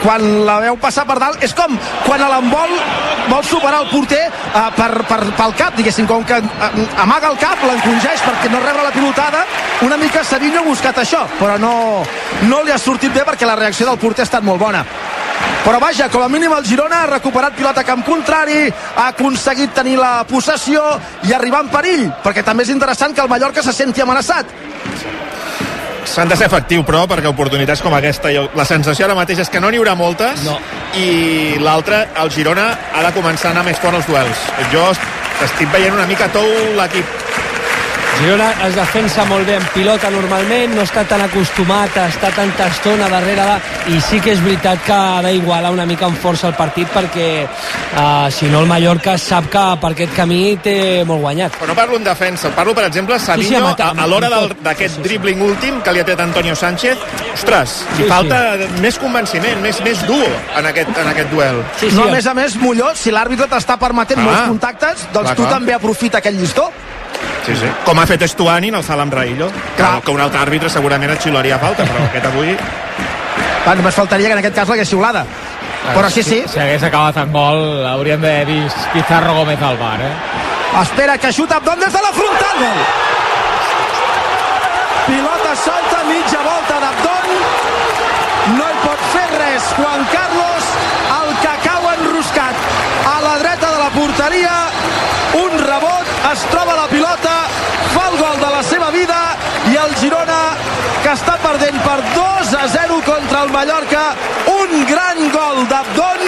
Speaker 9: quan la veu passar per dalt és com quan a l'envol vol superar el porter eh, per, per, pel cap diguéssim, com que eh, amaga el cap l'encongeix perquè no rebre la pilotada una mica Savinho ha buscat això però no, no li ha sortit bé perquè la reacció del porter ha estat molt bona però vaja, com a mínim el Girona ha recuperat pilota camp contrari, ha aconseguit tenir la possessió i arribar en perill, perquè també és interessant que el Mallorca se senti amenaçat.
Speaker 10: S'han de ser efectiu, però, perquè oportunitats com aquesta, la sensació ara mateix és que no n'hi haurà moltes,
Speaker 12: no.
Speaker 10: i l'altra, el Girona, ha de començar a anar més fort als duels. Jo est- estic veient una mica tou l'equip.
Speaker 12: Girona es defensa molt bé en pilota normalment, no està tan acostumat a estar tanta estona darrere de... i sí que és veritat que ha d'igualar una mica en força el partit perquè uh, si no el Mallorca sap que per aquest camí té molt guanyat.
Speaker 10: Però no parlo en defensa, parlo, per exemple, Savinho,
Speaker 12: Sí, sí,
Speaker 10: a, a l'hora
Speaker 12: amb
Speaker 10: del-
Speaker 12: tot.
Speaker 10: d'aquest dribbling últim que li ha tret Antonio Sánchez, ostres,
Speaker 9: Sí,
Speaker 10: li falta més convenciment, més, més dur en aquest, en aquest duel.
Speaker 9: no, a més a més, Molló, si l'àrbitre t'està permetent
Speaker 10: Ah.
Speaker 9: molts contactes, doncs
Speaker 10: Clar,
Speaker 9: tu
Speaker 10: clar.
Speaker 9: també aprofita aquell llistó.
Speaker 10: Sí, sí. Com ha fet Estuani en el salt amb Raillo, que, que un altre àrbitre segurament et xiularia falta, però aquest avui...
Speaker 9: Va, només faltaria que en aquest cas l'hagués xiulada. Però sí, sí.
Speaker 8: Si hagués acabat en gol, hauríem d'haver vist Pizarro Gómez al bar, eh?
Speaker 9: Espera, que xuta Abdon des de la frontal. Gol. Pilota solta, mitja volta d'Abdon. no hi pot fer res. Juan Carlos, el que cau enroscat a la dreta de la porteria, es troba la pilota, fa el gol de la seva vida i el Girona que està perdent per 2 a 0 contra el Mallorca un gran gol d'Abdon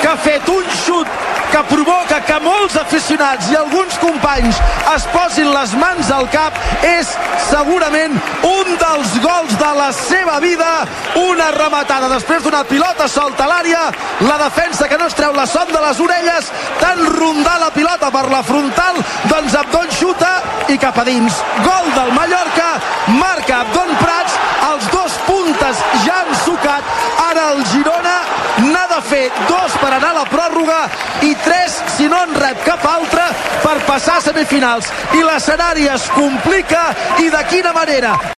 Speaker 9: que ha fet un xut que provoca que molts aficionats i alguns companys es posin les mans al cap és segurament un dels gols de la seva vida. Una rematada després d'una pilota solta a l'àrea. La defensa que no es treu la son de les orelles. Tant rondar la pilota per la frontal. Doncs Abdon xuta i cap a dins. Gol del Mallorca. Marca Abdon Prats. Els dos puntes ja han sucat. Ara el de fer dos per anar a la pròrroga i tres si no en rep cap altre per passar a semifinals. I l'escenari es complica i de quina manera